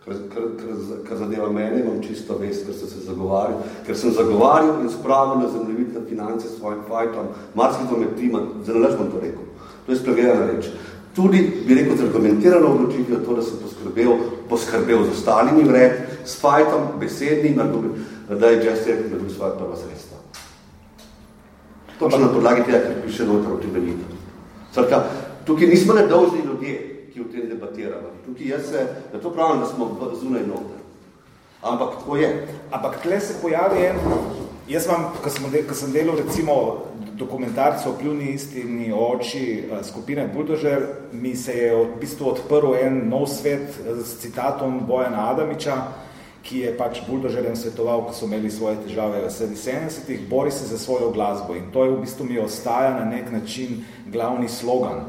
kar, kar, kar, kar zadeva mene, imam čisto vest, ker sem se zagovarjal, ker sem zagovarjal in spravil na zemljevit na finance s svojim fajtom, marsikdo med tima, zelo lež bom to rekel. To je spregledana reč. Tudi, bi rekel, z argumentirano odločitvijo to, da sem poskrbel, poskrbel z ostalimi vred, s fajtom, besednim, da je Jazz Theatre dobil svoje prva sredstva. Točno na podlagi tega, ker piše noter utemeljitev. Srka, tukaj nismo nedolžni ljudje, ki v tem debatiramo. Tukaj jaz se, da to pravim, da smo zunaj noter. Ampak tako je. Ampak tle se pojavi en, jaz vam, ko sem, ko sem delal recimo dokumentarce o pljuni istini oči eh, skupine Buldožer, mi se je v bistvu odprl en nov svet s citatom Bojana Adamiča, ki je pač Buldožerjem svetoval, ko so imeli svoje težave v 70-ih, bori se za svojo glasbo in to je v bistvu mi ostaja na nek način glavni slogan.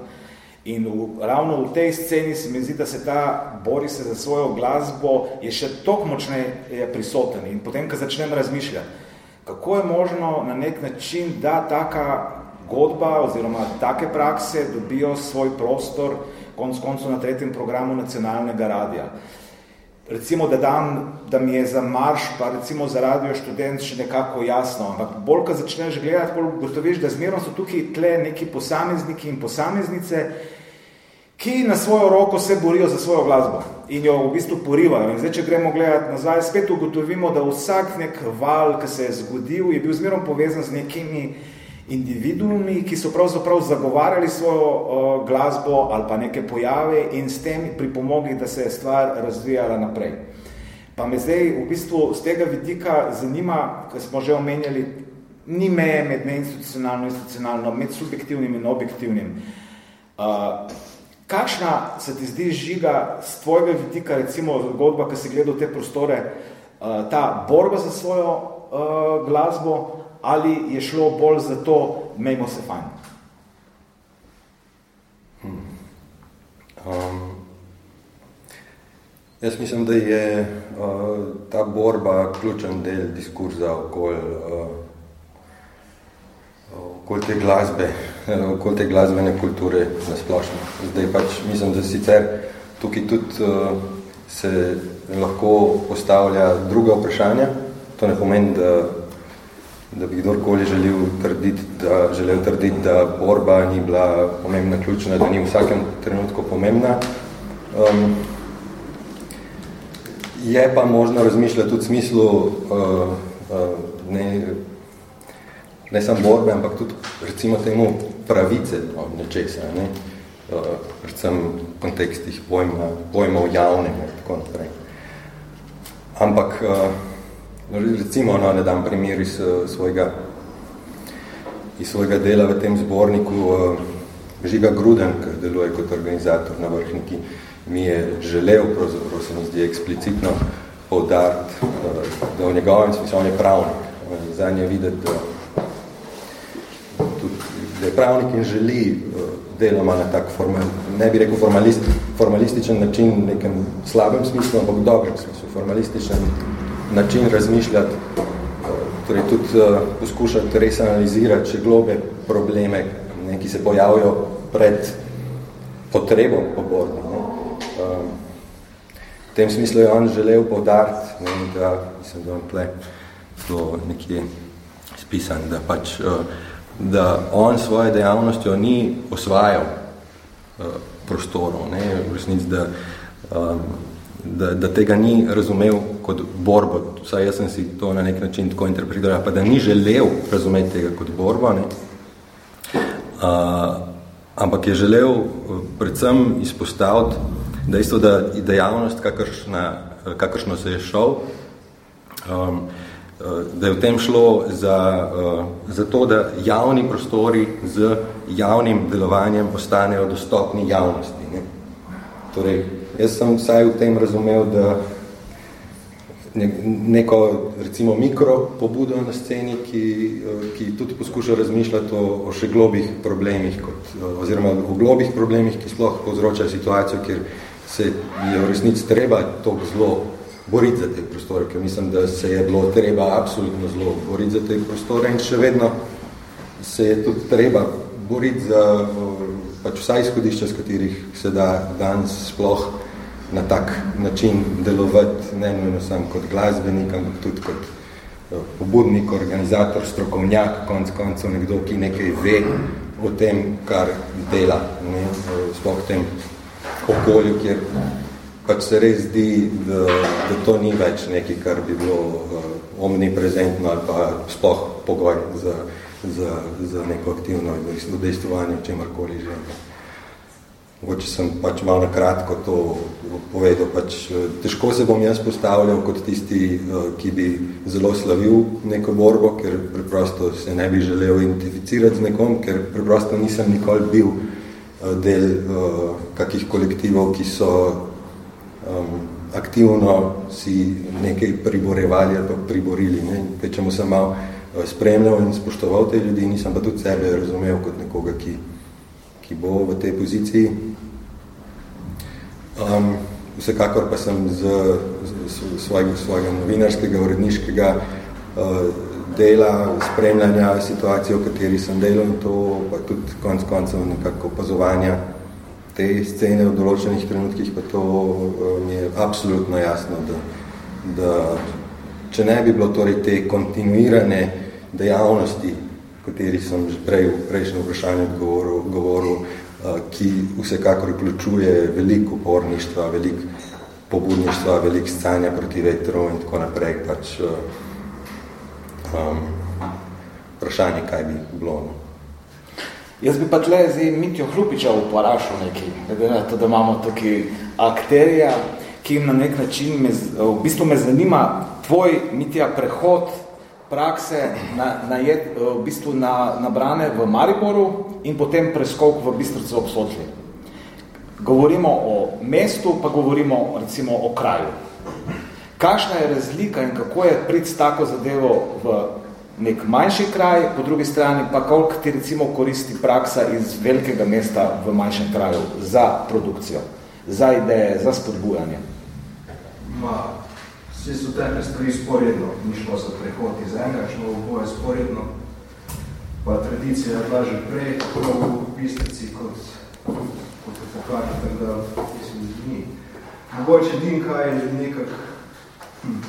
In v, ravno v tej sceni se mi zdi, da se ta bori se za svojo glasbo je še toliko močneje prisoten in potem, ko začnem razmišljati, kako je možno na nek način, da taka godba oziroma take prakse dobijo svoj prostor konc koncu na tretjem programu nacionalnega radija. Recimo, da, dam, da mi je za marš, pa recimo za radio študent še nekako jasno, ampak bolj, ko začneš gledati, bolj gotoviš, da zmerno so tukaj tle neki posamezniki in posameznice, ki na svojo roko se borijo za svojo glasbo in jo v bistvu porivajo. In zdaj, če gremo gledati nazaj, spet ugotovimo, da vsak nek val, ki se je zgodil, je bil zmerom povezan z nekimi individuumi, ki so pravzaprav zagovarjali svojo uh, glasbo ali pa neke pojave in s tem pripomogli, da se je stvar razvijala naprej. Pa me zdaj v bistvu z tega vidika zanima, ker smo že omenjali, ni meje med neinstitucionalno in institucionalno, med subjektivnim in objektivnim. Uh, Kakšna se ti zdi žiga z tvojega vidika, recimo zgodba, ki si gledal te prostore, uh, ta borba za svojo uh, glasbo ali je šlo bolj za to, mejmo se fajn? Hmm. Um, jaz mislim, da je uh, ta borba ključen del diskurza okoli uh, okol te glasbe, <laughs> okoli te glasbene kulture na splošno. Zdaj pač mislim, da sicer tukaj tudi uh, se lahko postavlja druga vprašanja. To ne pomeni, da da bi kdorkoli želel trditi, da, želel trditi, da borba ni bila pomembna, ključna, da ni v vsakem trenutku pomembna. Um, je pa možno razmišljati tudi v smislu uh, uh, ne, ne samo borbe, ampak tudi recimo temu pravice no, nečesa, ne? Uh, predvsem v kontekstih pojma, pojmov javnega in tako naprej. Ampak uh, recimo, no, ne dam primer iz uh, svojega, iz svojega dela v tem zborniku, uh, Žiga Gruden, ki deluje kot organizator na vrhniki, mi je želel, pravzaprav se mi zdi eksplicitno poudariti, uh, da v njegovem smislu on je pravnik. Za nje videti, tudi, da je pravnik in želi deloma na tak formal, ne bi rekel formalist, formalističen način v nekem slabem smislu, ampak v dobrem smislu, formalističen način razmišljati, torej tudi uh, poskušati res analizirati še globe probleme, ne, ki se pojavijo pred potrebo po borbi. Ne. Um, v tem smislu je on želel povdariti, ne, da mislim, da on tle to nekje spisan, da pač uh, da on svoje dejavnostjo ni osvajal uh, prostorov, ne, v resnici, da um, da, da tega ni razumel kot borbo, vsaj jaz sem si to na nek način tako interpretiral, pa da ni želel razumeti tega kot borbo, ne? Uh, ampak je želel uh, predvsem izpostaviti dejstvo, da dejavnost, kakršna, kakršno se je šel, um, uh, da je v tem šlo za, za to, da javni prostori z javnim delovanjem ostanejo dostopni javnosti. Ne? Torej, Jaz sem vsaj v tem razumel, da neko, recimo, mikro pobudo na sceni, ki, ki tudi poskuša razmišljati o, o še globih problemih, kot, oziroma o globih problemih, ki sploh povzročajo situacijo, kjer se je v resnici treba toliko zelo boriti za te prostore, ker mislim, da se je bilo treba absolutno zelo boriti za te prostore in še vedno se je tudi treba boriti za pač vsa izhodišča, z katerih se da danes sploh na tak način delovati, ne nujno sam kot glasbenik, ampak tudi kot eh, pobudnik, organizator, strokovnjak, konc koncev nekdo, ki nekaj ve o tem, kar dela, ne, eh, sploh v tem okolju, kjer pač se res zdi, da, da to ni več nekaj, kar bi bilo uh, omniprezentno ali pa sploh pogoj za, za, za neko aktivno v čemarkoli že. Mogoče sem pač malo na kratko to povedal. Pač, eh, težko se bom jaz postavljal kot tisti, eh, ki bi zelo slavil neko borbo, ker preprosto se ne bi želel identificirati z nekom, ker preprosto nisem nikoli bil eh, del uh, kakih kolektivov, ki so um, aktivno si nekaj priborevali ali pa priborili. Ne? Pečemu sem malo spremljal in spoštoval te ljudi, nisem pa tudi sebe razumel kot nekoga, ki, ki bo v tej poziciji. Um, vsekakor pa sem z, z svojega, svojega novinarskega, uredniškega uh, dela, spremljanja situacije, v kateri sem delal in to, pa tudi konc koncev nekako opazovanja te scene v določenih trenutkih, pa to uh, mi je absolutno jasno, da, da če ne bi bilo torej te kontinuirane dejavnosti, kateri sem že prej v prejšnjem vprašanju govoril, govoril ki vsekakor vključuje veliko uporništva, veliko pobudništva, veliko scanja proti vetru in tako naprej. Pač, um, vprašanje, kaj bi bilo. No. Jaz bi pa tle zdaj Mitjo Hrupiča uporašal nekaj, glede na to, da imamo tukaj akterija, ki na nek način me, v bistvu me zanima tvoj, Mitja, prehod prakse na, na, jed, v bistvu na, nabrane v Mariboru in potem preskok v Bistrico ob Sotli. Govorimo o mestu, pa govorimo recimo o kraju. Kakšna je razlika in kako je prid tako zadevo v nek manjši kraj, po drugi strani pa koliko ti recimo koristi praksa iz velikega mesta v manjšem kraju za produkcijo, za ideje, za spodbujanje? Ma, vsi so tekle stvari sporedno, ni šlo za prehod iz enega, šlo v boje sporedno, pa tradicija je bila že prej, tako v pistrici kot, kot v pokažu, tako da mislim, da ni. Mogoče din kaj je nekak hm,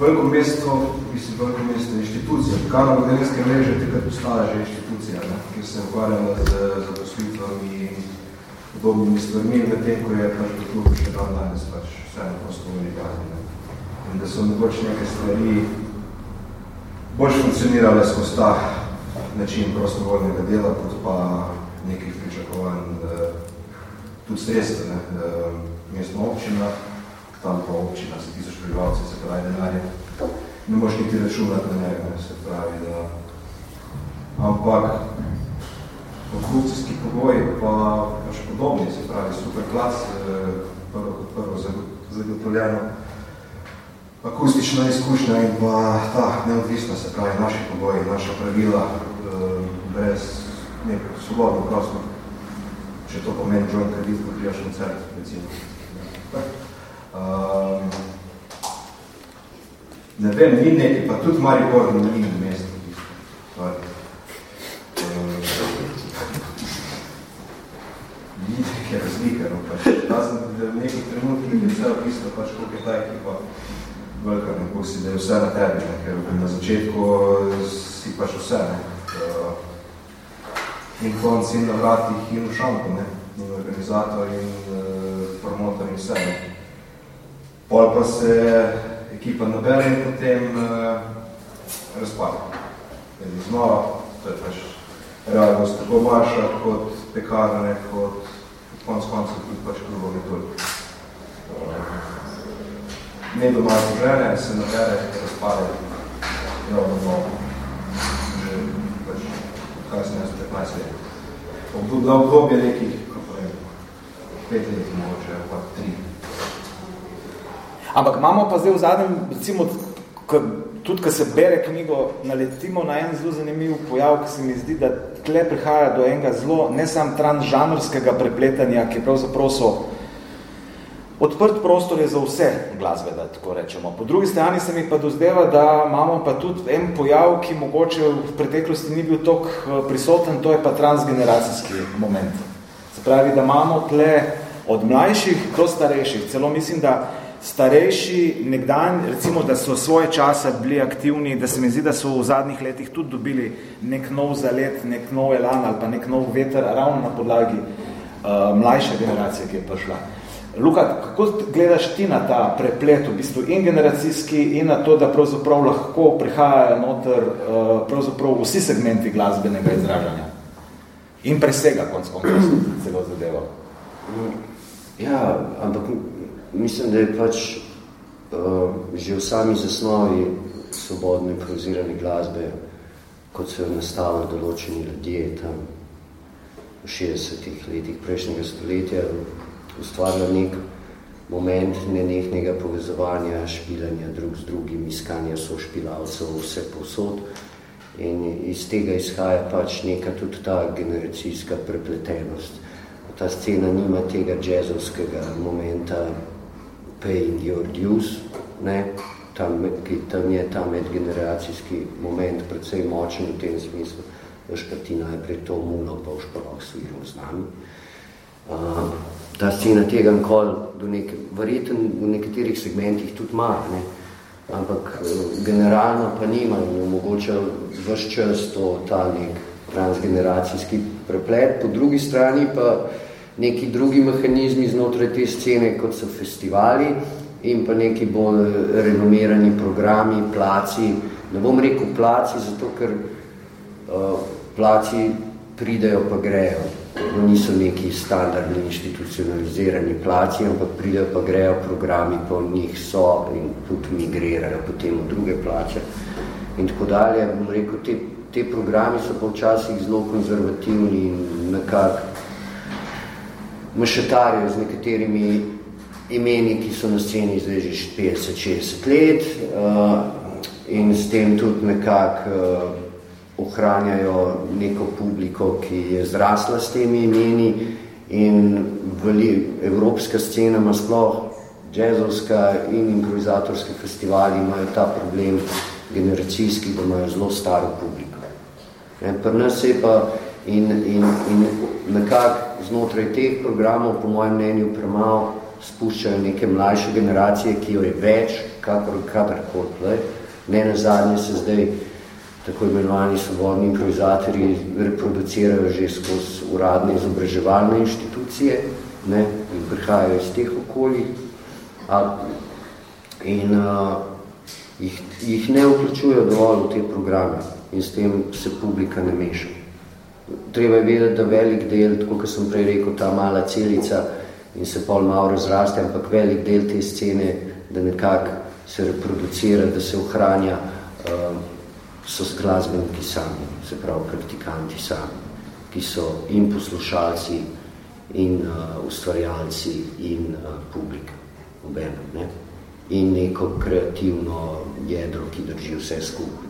veliko mesto, mislim, veliko mesto inštitucija. Karno Bodenske mreže takrat postala že inštitucija, ne, ki se ukvarjala z zaposlitvami in podobnimi stvarmi, v tem, ko je pač v še dan danes pač vseeno prostovoljni kazni. In da so mogoče neke stvari bolj funkcionirale skozi ta način prostovoljnega dela, kot pa nekih pričakovanj tudi sredstva. Ne? Mestna občina, tam pa občina za tisoč prebivalcev se pravi denarje. Ne moš niti računati na njega, se pravi, da ampak konstrukcijski pogoji pa pač podobni, se pravi superklas, eh, prvo, prvo zagotovljeno akustična izkušnja in pa ta neodvisna, se pravi naši pogoji, naša pravila, eh, brez nek svobodno prostor, če to pomeni joint kredit, ko prijaš koncert, recimo. Um, ne vem, ni nekaj, pa tudi Maribor ni mesto. Neke razlike. No, pač. Razen, da v nekih trenutkih vse opisno, pač, koliko je ta ekipa velika, ne, koliko si, da je vse na tebi, ne, ker na začetku si pač vse, ne. Uh, in konc in na vratih in v šampu, ne. in organizator in uh, promotor in vse. Pol pa se ekipa nabere in potem uh, razpada. Znova, to je pač realnost, tako vaša kot pekarne, kot konc koncev tudi pač klubovi tudi. Uh, ne doma žene, se nabere, razpade in novo že pač kasneje 15 let. Obdobje, obdobje nekih, kako vem, pet let, mogoče, pa tri. Ampak imamo pa zdaj v zadnjem, recimo, tudi, ko se bere knjigo, naletimo na en zelo zanimiv pojav, ki se mi zdi, da tle prihaja do enega zelo, ne sam transžanrskega prepletanja, ki pravzaprav so odprt prostor je za vse glasbe, da tako rečemo. Po drugi strani se mi pa dozdeva, da imamo pa tudi en pojav, ki mogoče v preteklosti ni bil tok eh, prisoten, to je pa transgeneracijski moment. Se pravi, da imamo tle od mlajših do starejših, celo mislim, da starejši nekdan, recimo, da so svoje čase bili aktivni, da se mi zdi, da so v zadnjih letih tudi dobili nek nov zalet, nek nov elan ali pa nek nov veter ravno na podlagi uh, mlajše generacije, ki je prišla. Luka, kako gledaš ti na ta preplet, v bistvu in generacijski, in na to, da pravzaprav lahko prihajajo noter uh, pravzaprav vsi segmenti glasbenega izražanja? In presega, konc konc, <clears throat> celo zadevo. Ja, ampak mislim, da je pač uh, že v sami zasnovi svobodne improvizirane glasbe, kot so jo nastavili določeni ljudje tam v 60-ih letih prejšnjega stoletja, ustvarila nek moment nenehnega povezovanja, špilanja drug z drugim, iskanja so špilavcev vse povsod. In iz tega izhaja pač neka tudi ta generacijska prepletenost. Ta scena nima tega jazzovskega momenta, paying your dues, ne? Tam, ki, tam je ta medgeneracijski moment predvsej močen v tem smislu, veš pa ti najprej to mulo, pa už pa lahko sviral z nami. Uh, ta scena tega nikoli do nek, verjeten v nekaterih segmentih tudi ima, ne? ampak uh, generalno pa nima in omogoča vse čas to, ta nek transgeneracijski preplet. Po drugi strani pa neki drugi mehanizmi znotraj te scene, kot so festivali in pa neki bolj renomirani programi, placi. Ne bom rekel placi, zato ker uh, placi pridejo pa grejo. No, niso neki standardni institucionalizirani placi, ampak pridejo pa grejo programi, pa v njih so in tudi migrirajo potem v druge plače. In tako dalje, bom rekel, te, te programi so pa včasih zelo konzervativni in nekako mešetarijo z nekaterimi imeni, ki so na sceni zdaj že 50-60 let uh, in s tem tudi nekako uh, ohranjajo neko publiko, ki je zrasla s temi imeni in veli, evropska scena ima sploh jazzovska in improvizatorski festivali imajo ta problem generacijski, da imajo zelo staro publiko. Pri nas je pa in, in, in nekako znotraj teh programov, po mojem mnenju, premalo spuščajo neke mlajše generacije, ki jo je več, kakor kadarkoli. Ne na zadnje se zdaj tako imenovani svobodni improvizatorji reproducirajo že skozi uradne izobraževalne inštitucije ne, in prihajajo iz teh okolij a, in a, jih, jih ne vključujejo dovolj v te programe in s tem se publika ne meša treba je vedeti, da velik del, tako kot sem prej rekel, ta mala celica in se pol malo razraste, ampak velik del te scene, da nekako se reproducira, da se ohranja, uh, so glasbeniki sami, se pravi praktikanti sami, ki so in poslušalci, in uh, ustvarjalci, in uh, publika, obenem, ne? in neko kreativno jedro, ki drži vse skupaj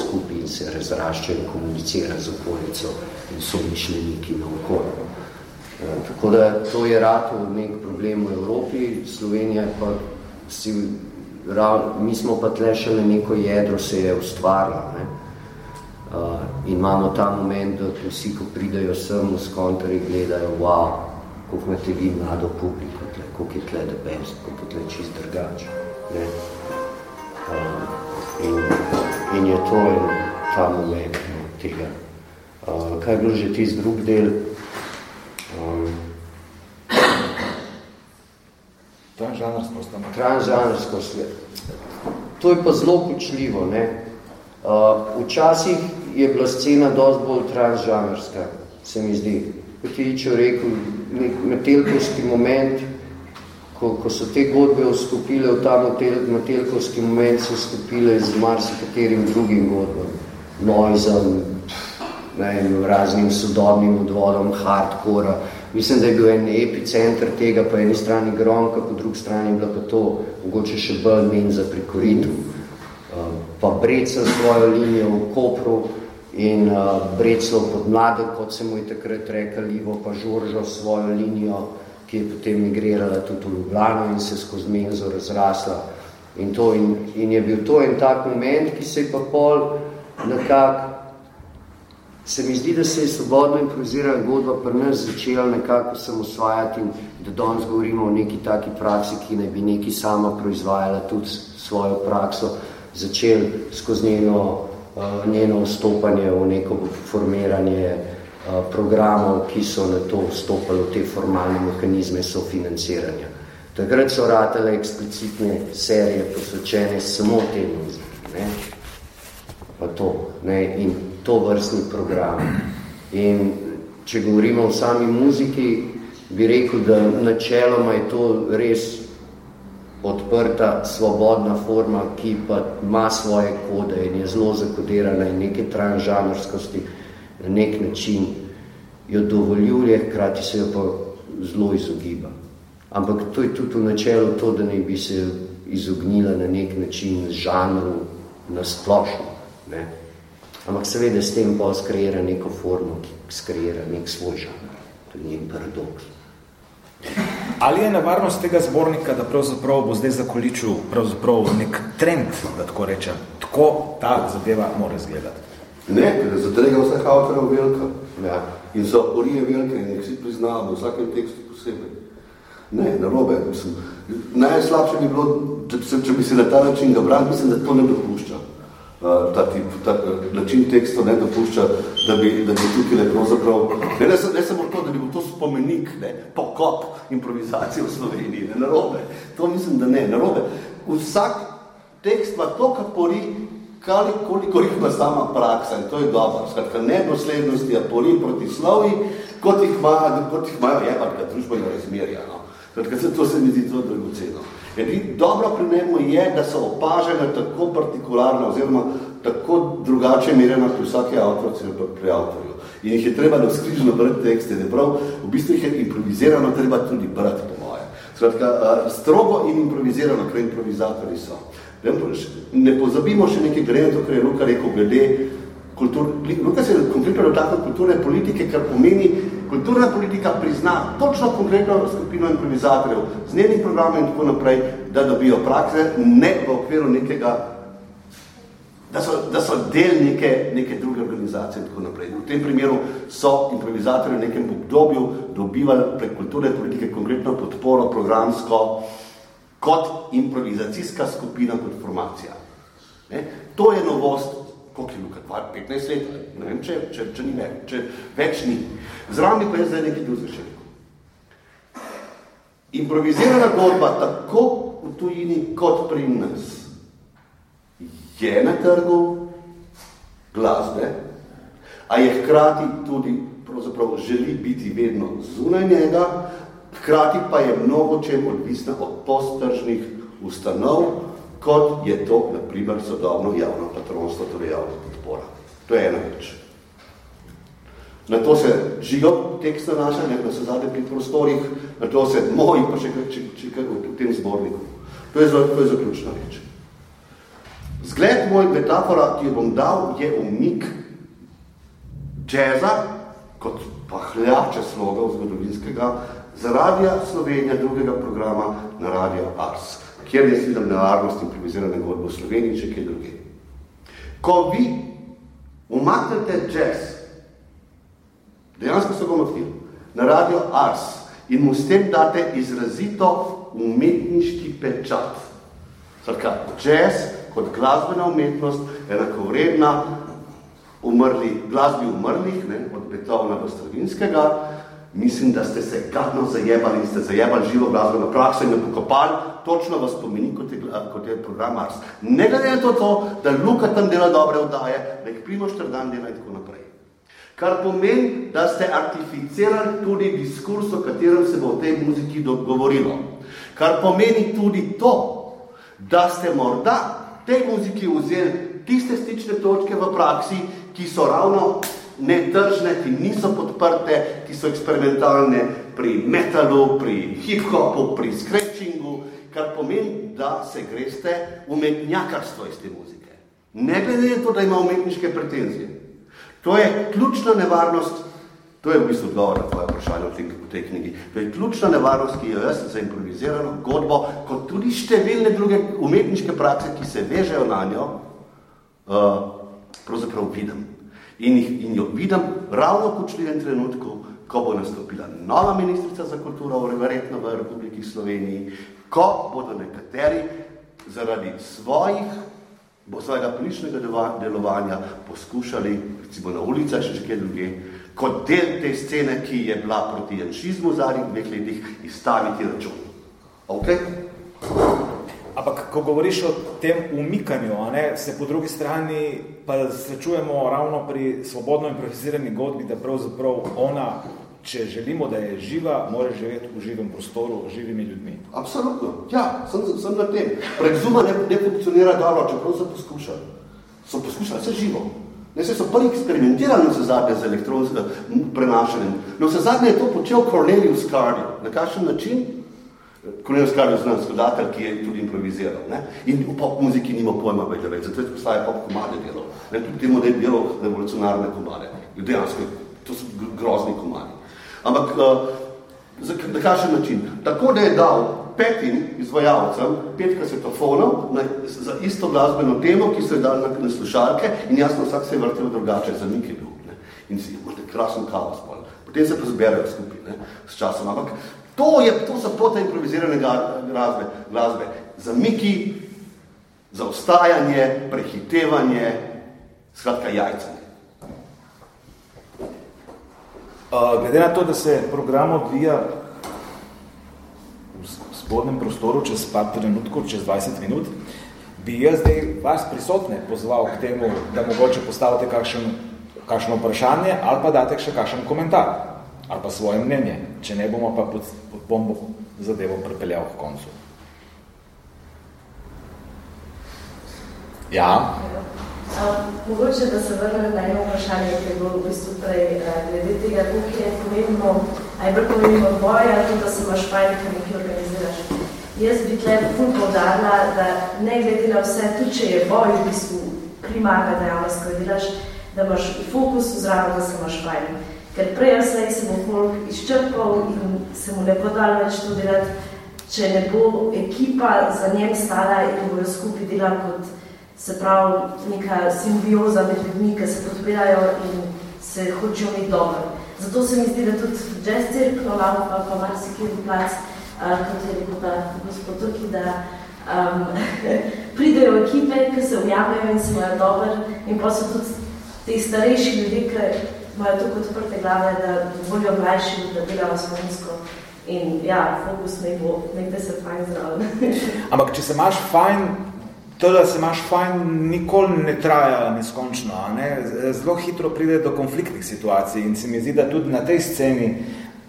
skupaj in se razrašča in komunicira z okolico in so mišljeniki na okolju. E, tako da to je rato nek problem v Evropi, Slovenija pa si, mi smo pa tle šele neko jedro se je ustvarila. Ne? In imamo ta moment, da vsi, ko pridajo sem v skontari, gledajo, wow, koliko imate vi mlado publiko, tle, koliko je tle the best, koliko je tle čist drgač. Ne? Uh, in in je to en ta moment no, tega. Uh, kaj je bil že tisti drug del? Um, Transžanrsko svet. Transžanrsko svet. To je pa zelo počljivo. Ne? Uh, včasih je bila scena dosti bolj transžanrska, se mi zdi. Kot je Ičo rekel, nek metelkovski moment, ko, ko so te godbe vstopile v ta metel, metelkovski moment, so vstopile z marsikaterim drugim godbam. Noizem, ne, raznim sodobnim odvodom, hardcora. Mislim, da je bil en epicenter tega, po eni strani Gronka, po drugi strani je bila pa to mogoče še bolj men za prikoritu. Uh, pa Breca svojo linijo v Kopru in uh, Breclo pod mlade, kot se mu je takrat rekel, Ivo pa Žoržo svojo linijo, ki je potem migrirala tudi v Ljubljano in se skozi menzo razrasla. In, to, in, in je bil to en tak moment, ki se je pa pol nekako Se mi zdi, da se je svobodno improvizirana godba pri nas začela nekako samosvajati in da danes govorimo o neki taki praksi, ki naj bi neki sama proizvajala tudi svojo prakso, začel skozi njeno, uh, njeno vstopanje v neko formiranje uh, programov, ki so na to vstopali v te formalne mehanizme sofinanciranja. Takrat so ratele eksplicitne serije posvečene samo te muziki. Ne? Pa to. Ne? In to vrstni program. In če govorimo o sami muziki, bi rekel, da načeloma je to res odprta, svobodna forma, ki pa ima svoje kode in je zelo zakodirana in neke transžanrskosti na nek način jo dovoljuje, hkrati se jo pa zelo izogiba. Ampak to je tudi v načelu to, da ne bi se izognila na nek način žanru na splošno. Ne? Ampak seveda s tem pa skreira neko formo, ki skreira nek svoj žanr. To je njen paradoks. Ali je nevarnost tega zbornika, da pravzaprav bo zdaj zakoličil pravzaprav nek trend, da tako rečem, tako ta zadeva mora izgledati? Ne, ker je zadrega vseh avtorov velika. Ja. In so orije velike in jih si priznamo v vsakem tekstu posebej. Ne, narobe, mislim. Najslabše bi bilo, če, če bi se na ta način ga bral, mislim, da to ne dopušča ta, tip, ta način teksta ne dopušča, da bi, da bi tukaj le pravzaprav, ne, ne, ne samo to, da bi bil to spomenik, ne, pokop improvizacije v Sloveniji, ne, narobe. To mislim, da ne, narobe. Vsak tekst ima to, kar pori, koliko jih ima sama praksa in to je dobro. Skratka, nedoslednosti, apori proti slovi, kot jih imajo, kot jih imajo, je pa, da družba jo razmerja. No. Skratka, to se mi zdi to dragoceno. Edin, dobro pri njemu je, da so opažene tako partikularno oziroma tako drugače merjena pri vsake avtorci pri avtorju. In jih je treba da skrižno brati tekste, da prav, v bistvu jih je improvizirano treba tudi brati, po moje. Skratka, strogo in improvizirano, ker improvizatori so. Ne pozabimo še nekaj glede, to, kar je Luka rekel, glede kultur, Luka se je konkretno dotaknil kulturne politike, kar pomeni, kulturna politika prizna točno konkretno skupino improvizatorjev z njenih programov in tako naprej, da dobijo prakse, ne v okviru nekega, da so, da so del neke, neke druge organizacije in tako naprej. V tem primeru so improvizatorji v nekem obdobju dobivali prek kulturne politike konkretno podporo programsko kot improvizacijska skupina, kot formacija. Ne? To je novost koliko je Luka, 15 let, ne vem, če, če, če ni več, če več ni. Zraven pa je zdaj nekaj rekel. Improvizirana godba tako v tujini kot pri nas je na trgu glasbe, a je hkrati tudi pravzaprav želi biti vedno zunaj njega, hkrati pa je mnogo čem odvisna od postržnih ustanov, kot je to, na primer, sodobno javno patronstvo, torej javna podpora. To je ena več. Na to se žigo tekst nanaša, ne, da so zade pri prostorih, na to se moj, pa še če, če, če, v tem zborniku. To je, to je zaključna reč. Zgled moj metafora, ki jo bom dal, je umik džeza, kot pahljače sloga zgodovinskega, za radija Slovenija drugega programa na radio Ars kjer je seveda nevarnost improvizirane godbe v Sloveniji, če kje druge. Ko vi umaknete jazz, dejansko so ga umaknili, na radio Ars in mu s tem date izrazito umetniški pečat. Srka, jazz kot glasbena umetnost, enakovredna umrli, glasbi umrlih, ne, od Beethovna do Stravinskega, Mislim, da ste se gadno zajebali in ste zajebali živo glasbeno prakso in jo pokopali, točno vas pomeni, kot je, kot je program Mars. Ne glede na to, to, da Luka tam dela dobre oddaje, da jih Primoš Trdan dela in tako naprej. Kar pomeni, da ste artificirali tudi diskurs, o katerem se bo v tej muziki dogovorilo. Kar pomeni tudi to, da ste morda tej muziki vzeli tiste stične točke v praksi, ki so ravno netržne, ki niso podprte, ki so eksperimentalne pri metalu, pri hip-hopu, pri scratchingu, kar pomeni, da se greste umetnjakarstvo iz te muzike. Ne glede to, da ima umetniške pretenzije. To je ključna nevarnost, to je v bistvu odgovor na tvoje vprašanje v tej, v tej knjigi, to je ključna nevarnost, ki jo jaz za improvizirano godbo, kot tudi številne druge umetniške prakse, ki se vežejo na njo, uh, pravzaprav vidim. In, jih, in jo vidim ravno v kočljivem trenutku, ko bo nastopila nova ministrica za kulturo, verjetno v Republiki Sloveniji, ko bodo nekateri zaradi svojih, bo svojega političnega delovanja poskušali, recimo na ulicah, še kje druge, kot del te scene, ki je bila proti janšizmu v zadnjih dveh letih, izstaviti račun. Okay? Ampak, ko govoriš o tem umikanju, a ne, se po drugi strani pa srečujemo ravno pri svobodno improvizirani godbi, da pravzaprav ona, če želimo, da je živa, mora živeti v živem prostoru, živimi ljudmi. Absolutno, ja, sem, sem na tem. Prek Zuma ne, ne funkcionira dobro, čeprav so poskušali. So poskušali vse živo. Ne, se so prvi eksperimentirali vse zadnje z elektronskim prenašanjem. No, vse zadnje je to počel Cornelius Cardi. Na kakšen način? Kornel Skar je znan skladatelj, ki je tudi improviziral. Ne? In v pop muziki nima pojma več, zato je postaje pop komade delal. Ne? Tudi temu, da je delal revolucionarne komade. Dejansko, to so grozni komadi. Ampak, uh, na kakšen način? Tako, da je dal petim izvajalcem pet kasetofonov na, za isto glasbeno temo, ki so je dali na, na slušalke in jasno vsak se je vrtel drugače, za nik je bil. Ne? In si imate krasen kaos. Potem se pa zberejo skupaj ne? s časom. Ampak To, je, to so pote improvizirane glasbe, glasbe. Zamiki, zaostajanje, prehitevanje, skratka jajcanje. Uh, glede na to, da se program odvija v spodnem prostoru čez par trenutkov, čez 20 minut, bi jaz zdaj vas prisotne pozval k temu, da mogoče postavite kakšen, kakšno vprašanje ali pa date še kakšen komentar ali pa svoje mnenje, če ne bomo pa pod, pod bombo zadevo pripeljal k koncu. Ja. Um, mogoče, da se vrnem na eno vprašanje, ki je bilo v bistvu prej, glede tega, koliko je pomembno, a je pomembno boj, ali to, da se imaš fajn, kar nekaj organiziraš. Jaz bi tle ful povdarila, da ne glede na vse, tudi če je boj v bistvu primarna dejavnost, ko delaš, da imaš fokus vzravno, da se imaš fajn ker prej slej se bo folk izčrpal in se mu ne bo dal več to delati, če ne bo ekipa za njem stala in bojo skupaj delali kot se pravi neka simbioza med ljudmi, ki se podpirajo in se hočejo imeti dobro. Zato se mi zdi, da tudi jazz cirk, no lavo pa pa mar si kjer plac, kot je rekel ta gospod Turki, da um, <laughs> pridejo ekipe, ki se ujamajo in se imajo dober in pa so tudi ti starejši ljudje, ki imajo tako odprte glave, da volijo mlajši, da delajo slovensko. In ja, fokus ne bo, nekaj se fajn zraven. <laughs> Ampak, če se imaš fajn, to, da se imaš fajn, nikoli ne traja neskončno. Ne? Zelo hitro pride do konfliktnih situacij in se mi zdi, da tudi na tej sceni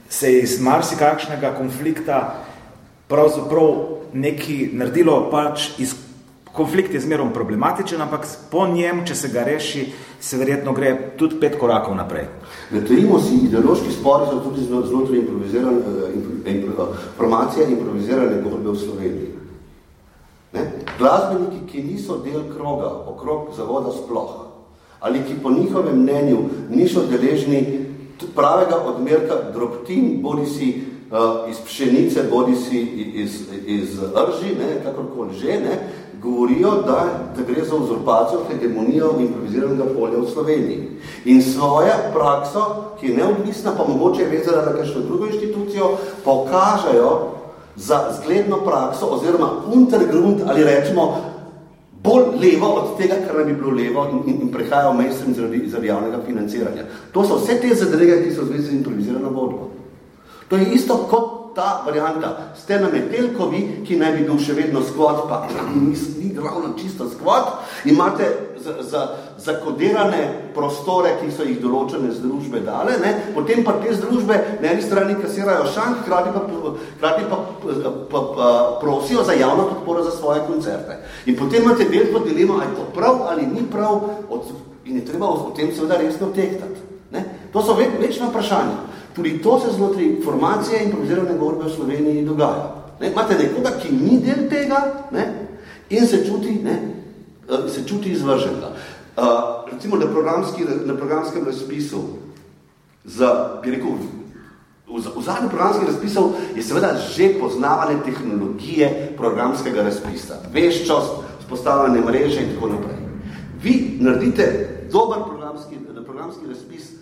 se je iz marsikakšnega konflikta pravzaprav neki naredilo pač iz konflikt je zmerom problematičen, ampak po njem, če se ga reši, se verjetno gre tudi pet korakov naprej. Ne trimo si, ideološki spori so tudi znotraj improvizirane, eh, eh, formacije improvizirane godbe v Sloveniji. Ne? Glasbeniki, ki niso del kroga, okrog zavoda sploh, ali ki po njihovem mnenju niso deležni pravega odmerka drobtin, bodi si uh, iz pšenice, bodi si iz, iz rži, ne, kakorkoli že, ne, govorijo, da, da gre za uzurpacijo hegemonijo improviziranega polja v Sloveniji. In svojo prakso, ki je neodvisna, pa mogoče je vezala na kakšno drugo inštitucijo, pokažejo za zgledno prakso oziroma untergrund ali rečemo bolj levo od tega, kar bi bilo levo in, in, in prehajajo mestrim zaradi, zaradi javnega financiranja. To so vse te zadrege, ki so v zvezi z improvizirano vodbo. To je isto kot ta varianta. Ste na Metelkovi, ki naj bi bil še vedno skvot, pa ni, ni ravno čisto skvot, imate za, za, zakodirane prostore, ki so jih določene združbe dale, ne? potem pa te združbe na eni strani kasirajo šank, krati pa, krati pa, pa, pa, pa prosijo za javno podporo za svoje koncerte. In potem imate veliko dilemo, ali je to prav ali ni prav, od, in je treba o tem seveda resno tehtati. Ne? To so ve, večna vprašanja. Tudi to se znotraj formacije in improvizirane govorbe v Sloveniji dogaja. Ne? Imate nekoga, ki ni del tega ne? in se čuti, ne? Eh, se čuti izvrženega. Uh, recimo na, programski, na programskem razpisu za, bi rekel, v, v zadnjem programskem razpisu je seveda že poznavanje tehnologije programskega razpisa. Veščost, spostavljanje mreže in tako naprej. Vi naredite dober programski, programski razpis,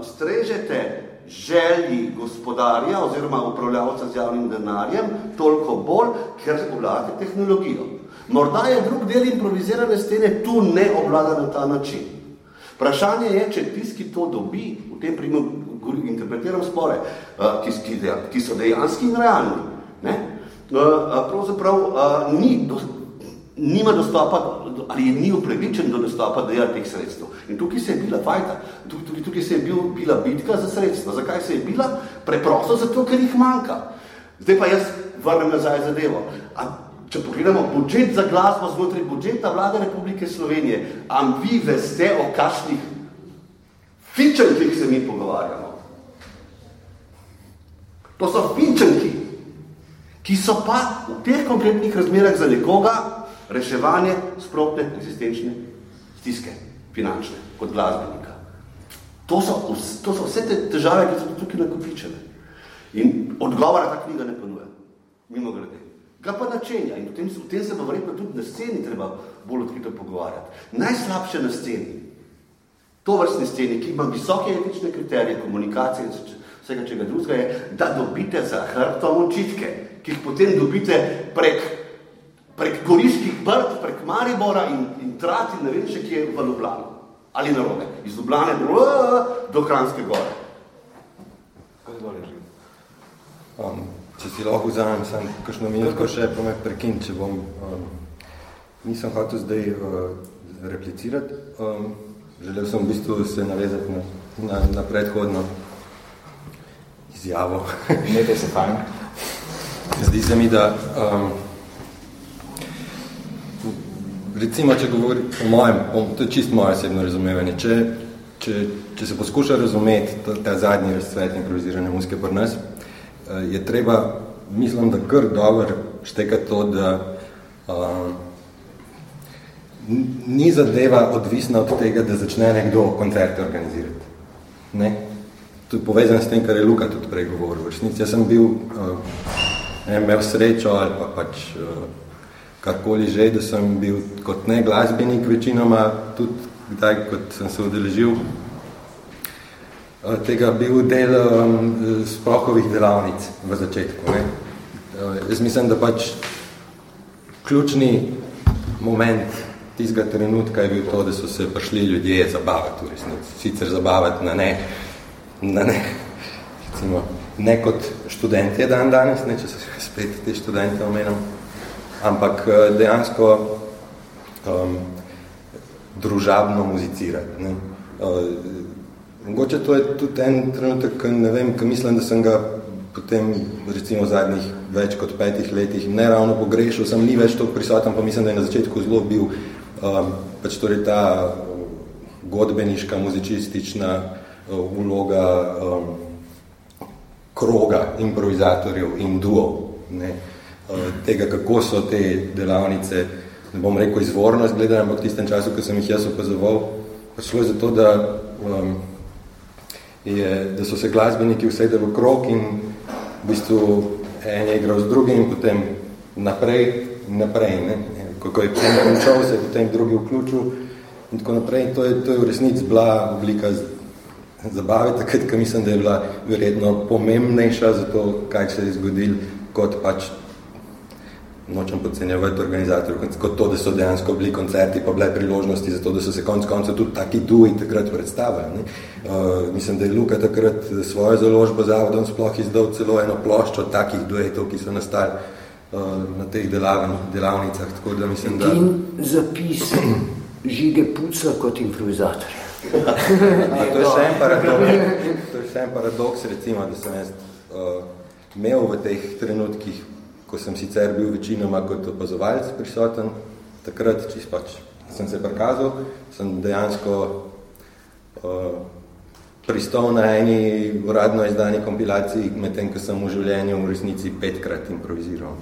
ustrežete želji gospodarja oziroma upravljavca z javnim denarjem toliko bolj, ker obladate tehnologijo. Morda je drug del improvizirane stene tu ne obvlada na ta način. Vprašanje je, če tisk, ki to dobi, v tem primeru interpretiram spore, ki, ki, ki so dejanski in realni, ne? pravzaprav ni nima dostopa ali je ni upravičen do dostopa do teh sredstev. In tukaj se je bila fajta, tukaj, tukaj se je bil, bila bitka za sredstva. Zakaj se je bila? Preprosto zato, ker jih manjka. Zdaj pa jaz vrnem nazaj zadevo. A, če pogledamo budžet za glasbo znotraj budžeta vlade Republike Slovenije, am vi veste o kakšnih fičenkih se mi pogovarjamo? To so fičenki, ki so pa v teh konkretnih razmerah za nekoga reševanje sprotne eksistenčne stiske, finančne, kot glasbenika. To so, to so vse te težave, ki so tukaj nakopičene. In odgovora ta knjiga ne ponuja, mimo grede. Ga pa načenja in v tem, v tem se pa verjetno tudi na sceni treba bolj odkrito pogovarjati. Najslabše na sceni, to vrstne sceni, ki ima visoke etične kriterije, komunikacije in vsega čega drugega, je, da dobite za hrbtom očitke, ki jih potem dobite prek prek Goriških brd, prek Maribora in, in trati, ne vem še kje v Ljubljano. Ali na robe. Iz Ljubljane do, do Kranske gore. Kaj dole živim? Um, če si lahko vzamem, sem kakšno minutko še pa me prekin, če bom... Um, nisem hotel zdaj uh, replicirati. Um, želel sem v bistvu se navezati na, na, na predhodno izjavo. Imete se fajn. Zdi se mi, da um, recimo, če govori o mojem, to je čisto moje osebno razumevanje, če, če, če se poskuša razumeti ta, ta zadnji razcvet improvizirane muzike pri nas, eh, je treba, mislim, da kar dobro šteka to, da uh, ni zadeva odvisna od tega, da začne nekdo koncerte organizirati. Ne? To je povezano s tem, kar je Luka tudi prej govoril. Jaz sem bil, uh, ne, imel srečo ali pa pač uh, karkoli že, da sem bil kot ne glasbenik večinoma, tudi kdaj, kot sem se udeležil, tega bil del um, sprokovih delavnic v začetku. Ne. Jaz mislim, da pač ključni moment tistega trenutka je bil to, da so se prišli ljudje zabavati v resnici. Sicer zabavati na ne, na ne, recimo, ne kot študentje dan danes, ne, če se spet te študente omenim, ampak eh, dejansko um, družabno muzicirati. Ne. Uh, mogoče to je tudi en trenutek, ne vem, ki mislim, da sem ga potem recimo v zadnjih več kot petih letih ne ravno pogrešil, sem ni več toliko prisoten, pa mislim, da je na začetku zelo bil um, pač torej ta godbeniška, muzičistična uh, vloga um, kroga improvizatorjev in duo. Ne. Uh, Eh, tega, kako so te delavnice, ne bom rekel izvorno izgledali, ampak v tistem času, ko sem jih jaz opazoval, prišlo je zato, da, um, je, da so se glasbeniki vsedeli v krok in v bistvu en je igral z drugim in potem naprej, naprej, ne? Kako je potem končal, se je potem drugi vključil in tako naprej. In to je, to je v resnici bila oblika zabave, takrat, ko mislim, da je bila verjetno pomembnejša za to, kaj se je zgodil, kot pač nočem podcenjevati organizatorjev, kot to, da so dejansko bili koncerti, pa bile priložnosti za to, da so se konc koncev tudi taki duji takrat predstavili. Ne. Uh, mislim, da je Luka takrat svojo založbo zavodom sploh izdal celo eno ploščo takih duetov, ki so nastali uh, na teh delavnicah. Tako da mislim, da... In zapis <clears throat> žige puca kot improvizatorja. <laughs> to je še en <laughs> paradoks, to je še en paradoks recimo, da sem jaz uh, imel v teh trenutkih ko sem sicer bil večinoma kot opazovalc prisoten, takrat, čist pač sem se prikazal, sem dejansko uh, pristal na eni uradno izdani kompilaciji, medtem ko sem v življenju v resnici petkrat improviziral.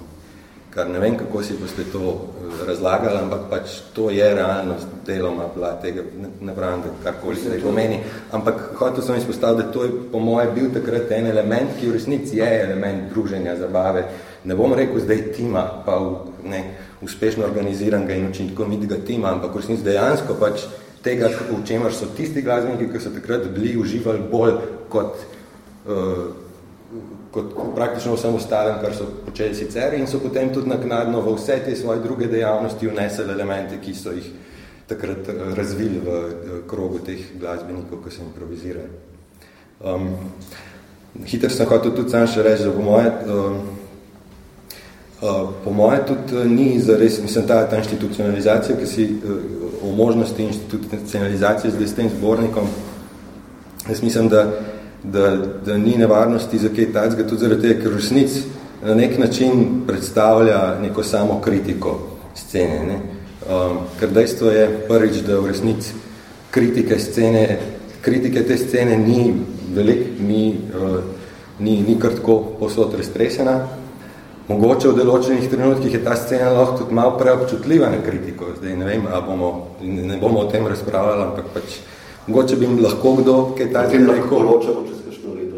Kar ne vem, kako si boste to eh, razlagali, ampak pač to je realnost deloma bila tega, ne, ne pravim, da karkoli se pomeni, ampak hotel sem izpostaviti, da to je po moje bil takrat en element, ki v resnici je element druženja, zabave, ne bom rekel zdaj tima, pa v, ne, uspešno organiziranega in učinkovitega tima, ampak v resnici dejansko pač tega, v čemer so tisti glasbeniki, ki so takrat bili uživali bolj kot uh, kot praktično vsem ostalim, kar so počeli sicer in so potem tudi naknadno v vse te svoje druge dejavnosti vneseli elemente, ki so jih takrat eh, razvili v eh, krogu teh glasbenikov, ki so improvizirali. Um, hiter sem hotel tudi sam še reči, da po moje, um, uh, po moje tudi ni zares, mislim, ta, ta institucionalizacija, ki si uh, o možnosti institucionalizacije z tem zbornikom, jaz mislim, da da, da ni nevarnosti za kaj tacga, tudi zaradi tega, ker resnic na nek način predstavlja neko samo kritiko scene. Ne? Um, ker dejstvo je prvič, da v resnici kritike scene, kritike te scene ni velik, ni, uh, ni, ni kar tako posod raztresena. Mogoče v določenih trenutkih je ta scena lahko tudi malo preobčutljiva na kritiko. Zdaj ne vem, a bomo, ne bomo o tem razpravljali, ampak pač Mogoče bi lahko kdo kaj tako rekel. lahko ločemo čez kakšno leto.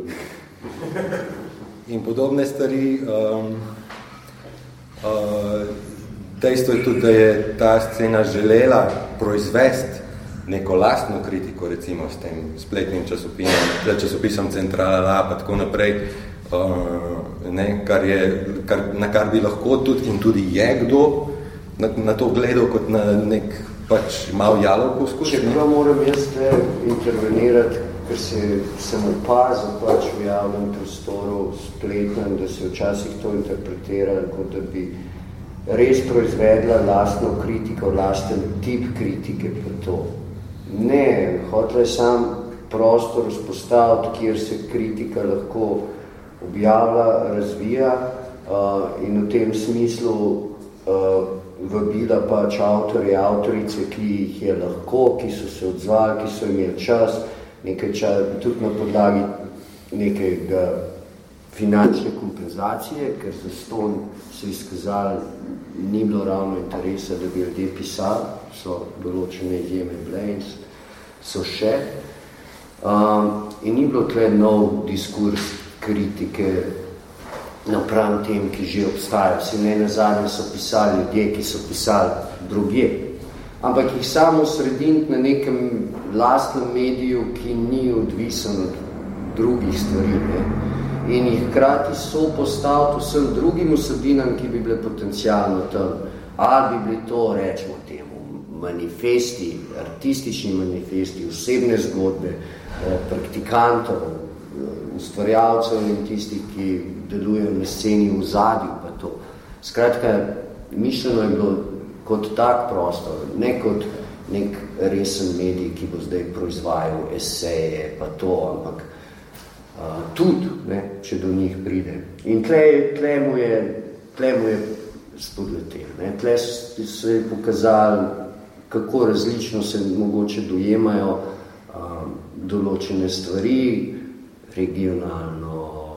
In podobne stvari. Um, uh, dejstvo je tudi, da je ta scena želela proizvesti neko lastno kritiko, recimo s tem spletnim časopisom, časopisom Centrala La, pa tako naprej, uh, ne, kar je, kar, na kar bi lahko tudi in tudi je kdo na, na to gledal kot na nek pač malo jalo poskus. Čeprav moram jaz te intervenirati, ker se, sem opazil pač v javnem prostoru spletnem, da se včasih to interpretira, kot da bi res proizvedla lastno kritiko, lasten tip kritike pa to. Ne, hotla je sam prostor vzpostaviti, kjer se kritika lahko objavlja, razvija uh, in v tem smislu uh, vabila pač avtorje, avtorice, ki jih je lahko, ki so se odzvali, ki so imeli čas, nekaj čas, tudi na podlagi nekega finančne kompenzacije, ker za ston so izkazali, ni bilo ravno interesa, da bi ljudje pisali, so določene izjeme bile in so še. Um, in ni bilo tle nov diskurs kritike napram tem, ki že obstajajo. Vsi ne nazadnje so pisali ljudje, ki so pisali drugje. Ampak jih samo srediniti na nekem lastnem mediju, ki ni odvisen od drugih stvari. Ne? In jih krati so postaviti vsem drugim vsebinam, ki bi bile potencijalno tam. Ali bi bili to, rečemo temu, manifesti, artistični manifesti, osebne zgodbe, eh, praktikantov, eh, ustvarjalcev in tistih, ki delujejo na sceni v zadju, pa to. Skratka, mišljeno je bilo kot tak prostor, ne kot nek resen medij, ki bo zdaj proizvajal eseje, pa to, ampak uh, tudi, ne, če do njih pride. In tle, tle mu je, tle mu je spodletel. Ne. Tle so je pokazali, kako različno se mogoče dojemajo uh, določene stvari, regionalno,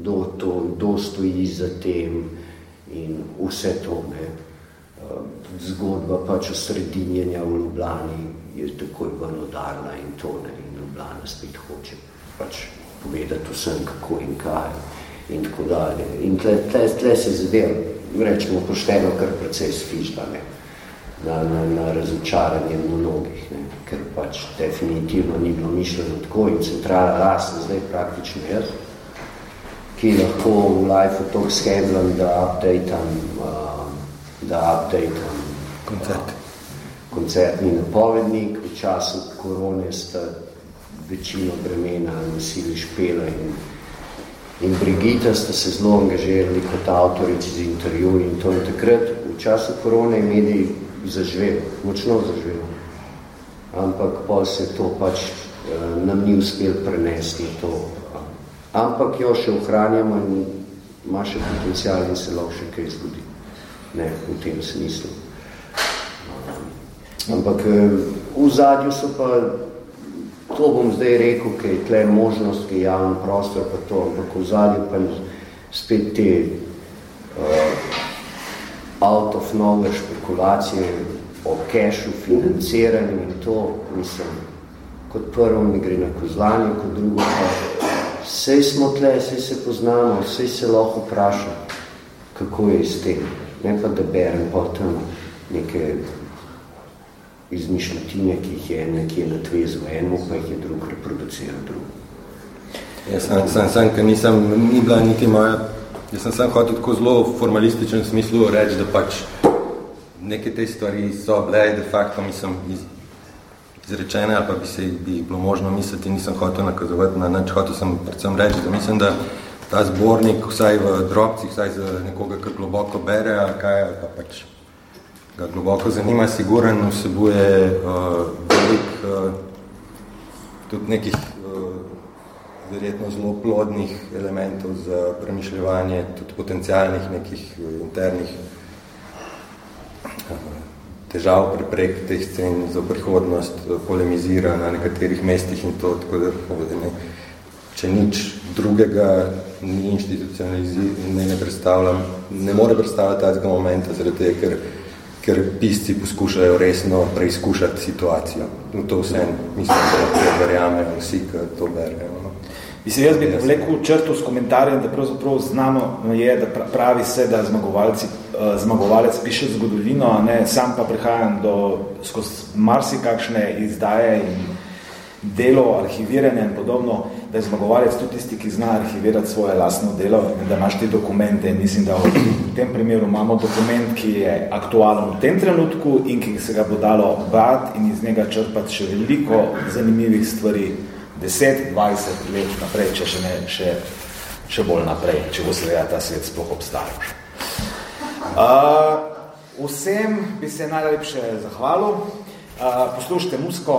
kdo, to, kdo stoji za tem in vse to. Ne. Zgodba pač o sredinjenja v Ljubljani je takoj vanodarna in to ne, in Ljubljana spet hoče pač povedati vsem, kako in kaj in tako dalje. In tle, tle, tle se zadev, rečemo pošteno, kar precej sfižba, ne, na, na, na razočaranje mnogih, ne, ker pač definitivno ni bilo mišljeno tako in centrala rasna zdaj praktično jaz, ki lahko v life to skedlam, da updateam, uh, da updateam koncert. koncertni napovednik. V času korone sta večino bremena nosili Špela in, in Brigita, sta se zelo angažirali kot avtorici z intervju in to in takrat. V času korone je medij zaživel, močno zaživel. Ampak pa se to pač eh, nam ni uspel prenesti to. Ampak jo še ohranjamo in ima še potencial in se lahko še kaj zgodi. Ne, v tem smislu. Ampak eh, v zadju so pa, to bom zdaj rekel, ker je tle možnost, ki je javni prostor, pa to, ampak v zadju pa spet te uh, out of nowhere špekulacije o kešu, financiranju in to, mislim, kot prvo mi gre na kozlanje, kot drugo pa, vsej smo tle, vsej se poznamo, vsej se lahko vpraša, kako je iz tem. Ne pa, da berem pa tam neke izmišljotine, ki jih je nekje natvezil enemu, pa jih je drug reproduciral drug. Jaz sem, sem, sem, ker nisem, ni bila niti moja, jaz sem sem hotel tako zelo formalističen smislu reči, da pač neke te stvari so bile de facto, mislim, iz, izrečene, ali pa bi se bi bilo možno misliti, nisem hotel nakazovati na nič, hotel sem predvsem reči, da mislim, da ta zbornik, vsaj v drobcih, vsaj za nekoga, ki globoko bere, ali kaj, ali pa pač ga globoko zanima, siguren vsebuje uh, velik uh, tudi nekih verjetno zelo plodnih elementov za premišljevanje tudi potencialnih nekih internih uh, težav prek teh scen za prihodnost, polemizira na nekaterih mestih in to, tako da ne, če nič drugega ni institucionaliziran, ne, ne predstavljam, ne more predstavljati tega momenta, zaradi tega, ker ker pisci poskušajo resno preizkušati situacijo. In to vse, mislim, da verjamejo vsi, ki to berejo. Mislim, jaz bi vlekel črto s komentarjem, da pravzaprav znamo je, da pravi se, da zmagovalci, uh, zmagovalec piše zgodovino, a ne, sam pa prihajam do skozi marsikakšne izdaje in delo, arhiviranje in podobno, da je zmagovalec tudi tisti, ki zna arhivirati svoje lastno delo in da imaš te dokumente. Mislim, da v tem primeru imamo dokument, ki je aktualen v tem trenutku in ki se ga bo dalo brati in iz njega črpati še veliko zanimivih stvari, 10, 20 let naprej, če še ne, še, še bolj naprej, če bo seveda ta svet sploh obstajal. Uh, vsem bi se najlepše zahvalil. Uh, poslušajte musko,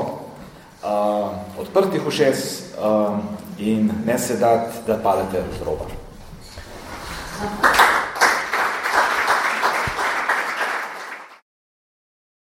uh, odprtih ušes, uh, in ne se dati, da padete z roba. Thank you.